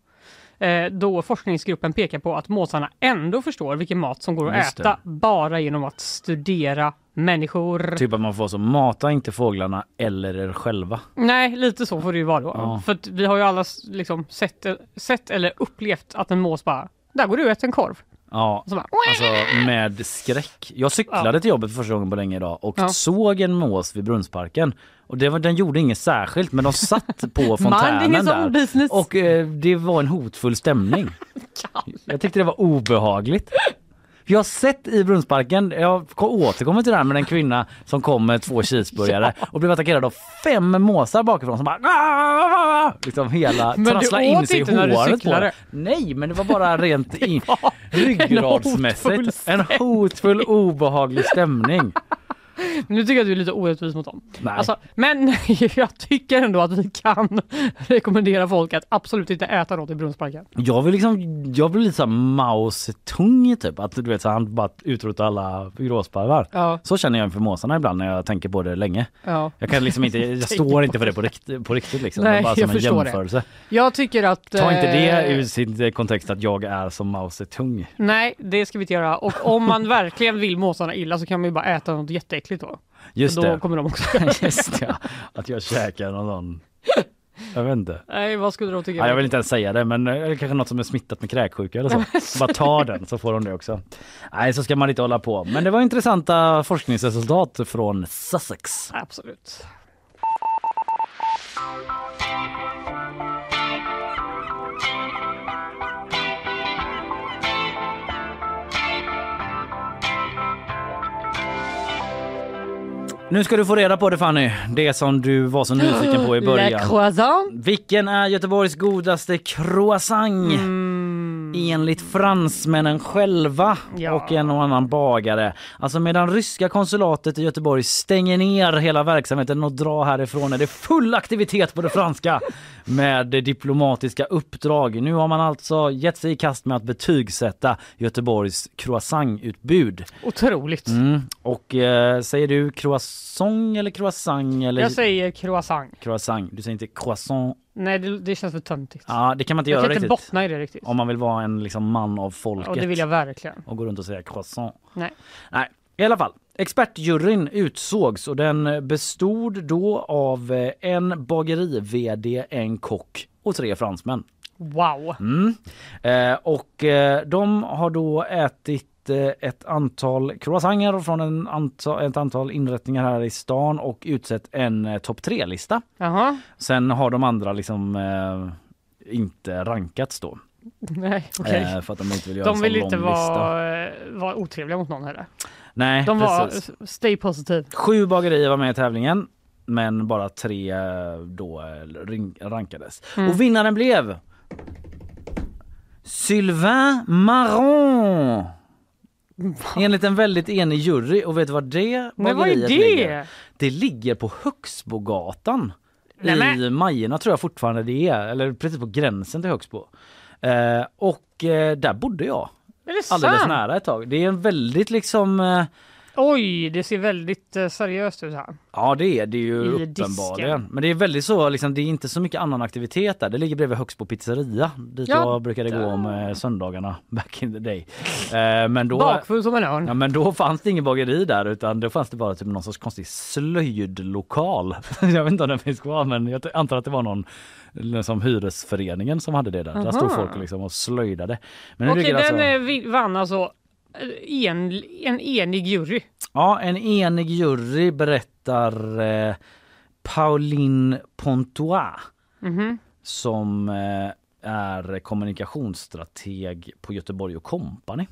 Eh, då forskningsgruppen pekar på att måsarna ändå förstår vilken mat som går att Just det. äta bara genom att studera människor. Typ att man får så, mata inte fåglarna eller er själva. Nej, lite så får det ju vara då. Ja. För vi har ju alla liksom sett, sett eller upplevt att en mås bara, där går du och äter en korv. Ja, bara, alltså med skräck. Jag cyklade till jobbet för första gången på länge idag och Ja. såg en mås vid Brunnsparken. Och det var, den gjorde inget särskilt men de satt på fontänen där. Och eh, det var en hotfull stämning. Jag tyckte det var obehagligt. Jag har sett i Brunnsparken, jag återkommer till det här med en kvinna som kom med två cheeseburgare och blev attackerad av fem måsar bakifrån som bara "Ah!" liksom hela trasslade in sig i håret på den. Nej men det var bara rent hotfull ryggradsmässigt. En hotfull obehaglig stämning. Nu tycker jag att du är lite orättvis mot dem. Nej. Alltså, men jag tycker ändå att vi kan rekommendera folk att absolut inte äta något i Brunnsparken. Jag vill liksom, jag blir lite såhär Maus-tung typ. Att du vet så han bara utrotar alla gråsparvar. Ja. Så känner jag inför måsarna ibland när jag tänker på det länge. Ja. Jag kan liksom inte, jag står inte för det på riktigt, på riktigt liksom. Nej, bara jag som en förstår det. jämförelse. Jag tycker att... Ta inte det eh, ur sin kontext att jag är som Maus-tung. Nej, det ska vi inte göra. Och om man verkligen vill måsarna illa så kan man ju bara äta något jätteäckligt då. Just För då det. kommer de också det. Just det, att jag käkar någon sån. Jag vet inte. Nej, vad skulle de tycka? Ja, jag vill inte ens säga det men eh, kanske något som är smittat med kräksjuka eller så. Bara ta den så får de det också. Nej så ska man inte hålla på. Men det var intressanta forskningsresultat från Sussex. Absolut. Nu ska du få reda på det Fanny, det som du var så nyfiken på i början. croissant. Vilken är Göteborgs godaste croissant? Enligt fransmännen själva Ja. och en och annan bagare. Alltså medan ryska konsulatet i Göteborg stänger ner hela verksamheten och drar härifrån är det full aktivitet på det franska med diplomatiska uppdrag. Nu har man alltså gett sig i kast med att betygsätta Göteborgs croissantutbud. Otroligt. Mm. Och eh, säger du croissant eller croissant? Eller Jag säger croissant. croissant. Du säger inte croissant. Nej, det, det känns för töntigt. Ja, det kan man inte jag göra kan inte riktigt. bottna i det riktigt. Om man vill vara en liksom, man av folket. Och det vill jag verkligen. Och gå runt och säga croissant. Nej. Nej, i alla fall. Expertjuryn utsågs och den bestod då av eh, en bageri-vd, en kock och tre fransmän. Wow. Mm. Eh, och eh, de har då ätit ett antal croissanter från en anta- ett antal inrättningar här i stan och utsett en eh, topp tre-lista. Sen har de andra liksom eh, inte rankats då. Nej, okej. Eh, för att de inte vill göra De vill inte vara, eh, vara otrevliga mot någon heller. Nej, De var precis. stay positive. Sju bagerier var med i tävlingen men bara tre eh, då eh, rankades. Mm. Och vinnaren blev Sylvain Marron. Enligt en väldigt enig jury och vet du vad det Men vad är det? ligger? Det ligger på Högsbogatan. Nej, I Majorna tror jag fortfarande det är, eller precis på gränsen till Högsbo. Eh, och eh, där bodde jag. Är det Alldeles sant? nära ett tag. Det är en väldigt liksom eh, Oj, det ser väldigt eh, seriöst ut här. Ja det är det ju I disken. uppenbarligen. Men det är väldigt så, liksom, det är inte så mycket annan aktivitet där. Det ligger bredvid Högsbo pizzeria dit Ja, jag brukade gå med söndagarna back in the day. Eh, men då, Bakfull som en örn. ja, men då fanns det ingen bageri där utan då fanns det bara typ någon sorts konstig slöjdlokal. jag vet inte om den finns kvar men jag antar att det var någon liksom, hyresföreningen som hade det där. Där stod folk liksom och slöjdade. Men Okej, den alltså... eh, vann alltså eh, en, en enig jury. Ja, en enig jury berättar eh, Pauline Pontois Mhm. som eh, är kommunikationsstrateg på Göteborg och Company.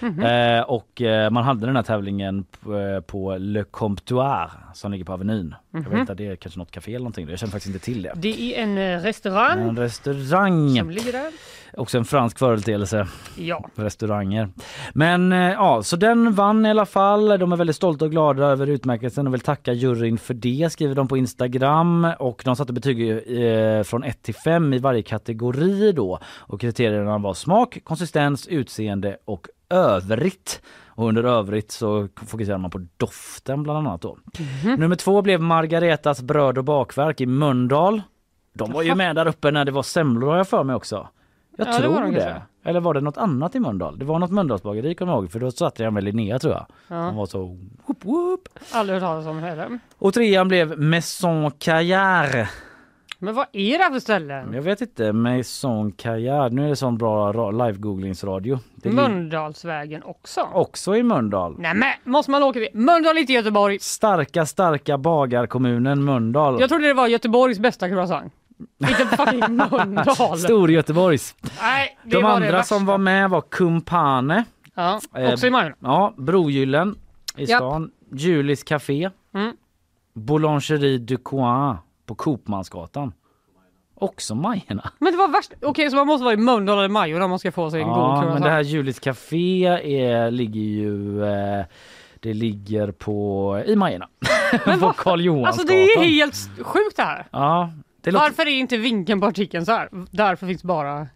Mhm. Eh, och eh, man hade den här tävlingen på, eh, på Le Comptoir som ligger på Avenyn. Jag Mhm. vet inte, det är kanske något café eller någonting. Jag känner faktiskt inte till det. Det är en eh, restaurang En restaurang. som ligger där. Också en fransk företeelse. Ja. Restauranger. Men eh, ja, så den vann i alla fall. De är väldigt stolta och glada över utmärkelsen och vill tacka juryn för det skriver de på Instagram. Och de satte betyg eh, från 1 till 5 i varje kategori då. Och kriterierna var smak, konsistens, utseende och övrigt. Och under övrigt så fokuserar man på doften bland annat då. Nummer två blev Margaretas bröd och bakverk i Mölndal. De var ju med där uppe när det var semlor har jag för mig också. Jag Ja, det tror var det. de kanske. Eller var det något annat i Mölndal? Det var något Mölndalsbageri kommer jag ihåg för då satt jag med Linnea tror jag. Ja. Var så whoop, whoop. Aldrig hört talas om det heller. Och trean blev Maison Caillard. Men vad är det här för ställen? Jag vet inte, Maison Caillard. Nu är det sån bra ra- live-googlingsradio. Det Mölndalsvägen också? också i Mölndal. Nej men måste man åka till? Mölndal inte Göteborg. Starka, starka bagarkommunen Mölndal. Jag trodde det var Göteborgs bästa croissant. Inte fucking Mölndal. Stor Göteborgs. Nej, det De var det andra värsta. som var med var Kumpane. Ja, Eh, också i Majorna. Ja, Brogyllen i Japp. stan. Julis Café. Mm. Boulangerie du Coin på Kopmansgatan. Också Majorna. Men det var värst. Okej, så man måste vara i Mölndal eller Majorna om man ska få sig en god Ja, men det här Julis Café är, ligger ju... Eh, det ligger på i Majorna. på Karl. Alltså det är helt sjukt det här. Ja, det låter... Varför är inte vinkeln på artikeln så här? Därför finns bara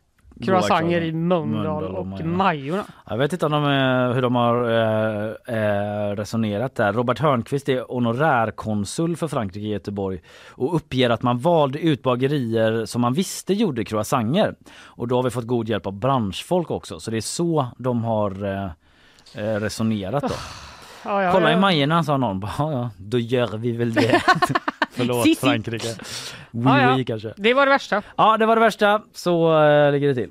croissanter i Mölndal och och Majorna. Jag vet inte om de, eh, hur de har eh, eh, resonerat där. Robert Hörnqvist är honorärkonsul för Frankrike i Göteborg och uppger att man valde ut bagerier som man visste gjorde croissanter. Och då har vi fått god hjälp av branschfolk också. Så det är så de har eh, resonerat då. Ja, ja, Kolla ja. i Majorna sa någon. Ja, ja, då gör vi väl det. Förlåt. Frankrike. Oui, Ja, ja. oui, kanske. Det var det värsta. Ja, det var det värsta. Så eh, ligger det till.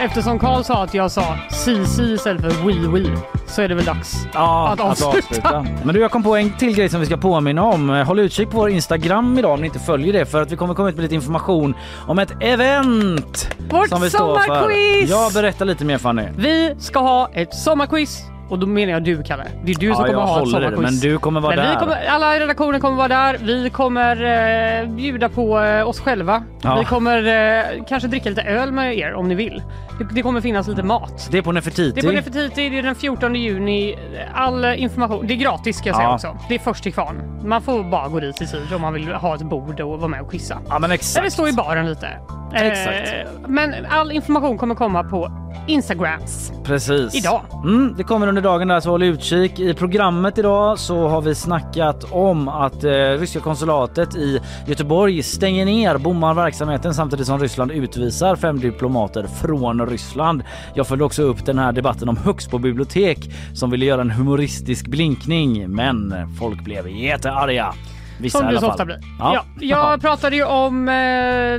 Eftersom Karl sa att jag sa si istället för oui oui så är det väl dags Ja, att avsluta. Men du, jag kom på en till grej som vi ska påminna om. Håll utkik på vår Instagram idag om ni inte följer det för att vi kommer komma ut med lite information om ett event. Vårt sommarquiz! Ja, berätta lite mer Fanny. Vi ska ha ett sommarquiz och då menar jag du Kalle. Det är du som Ja, kommer ha ett sommarquiz. men du kommer vara Men vi där. Kommer, alla i redaktionen kommer vara där. Vi kommer eh, bjuda på eh, oss själva. Ja. Vi kommer eh, kanske dricka lite öl med er om ni vill. Det, det kommer finnas lite mat. Det är på Nefertiti. Det är på Nefertiti, det är den 14 juni. All information, det är gratis ska jag säga Ja. också. Det är först till kvarn. Man får bara gå dit i tid om man vill ha ett bord och vara med och quizza. Ja men exakt. Eller stå i baren lite. Exakt. Eh, men all information kommer komma på Instagrams. Precis. Idag. Mm, det kommer under dagen där så håll utkik. I programmet idag så har vi snackat om att eh, ryska konsulatet i Göteborg stänger ner, bommar verksamheten samtidigt som Ryssland utvisar fem diplomater från Ryssland. Jag följde också upp den här debatten om Högsbo bibliotek som ville göra en humoristisk blinkning men folk blev jättearga. Vissa Som det alla så ofta blir. Ja. Ja, jag pratade ju om eh,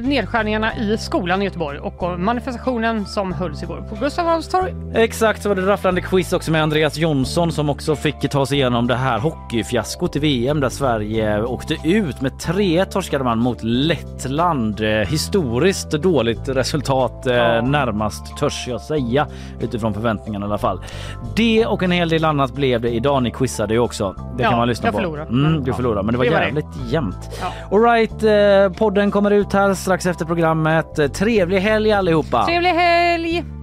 nedskärningarna i skolan i Göteborg och om manifestationen som hölls igår på Gustav Adolfs torg. Exakt så var det rafflande quiz också med Andreas Jonsson som också fick ta sig igenom det här hockeyfiaskot i VM där Sverige åkte ut med 3 torskade man mot Lettland. Eh, Historiskt dåligt resultat eh, närmast törs jag säga utifrån förväntningarna i alla fall. Det och en hel del annat blev det idag. Ni quizade ju också. Det Ja, kan man lyssna jag på. förlorade. Mm, du förlorade men det var Det var jävligt jämnt. Ja. Alright, eh, podden kommer ut här strax efter programmet. Trevlig helg allihopa! Trevlig helg!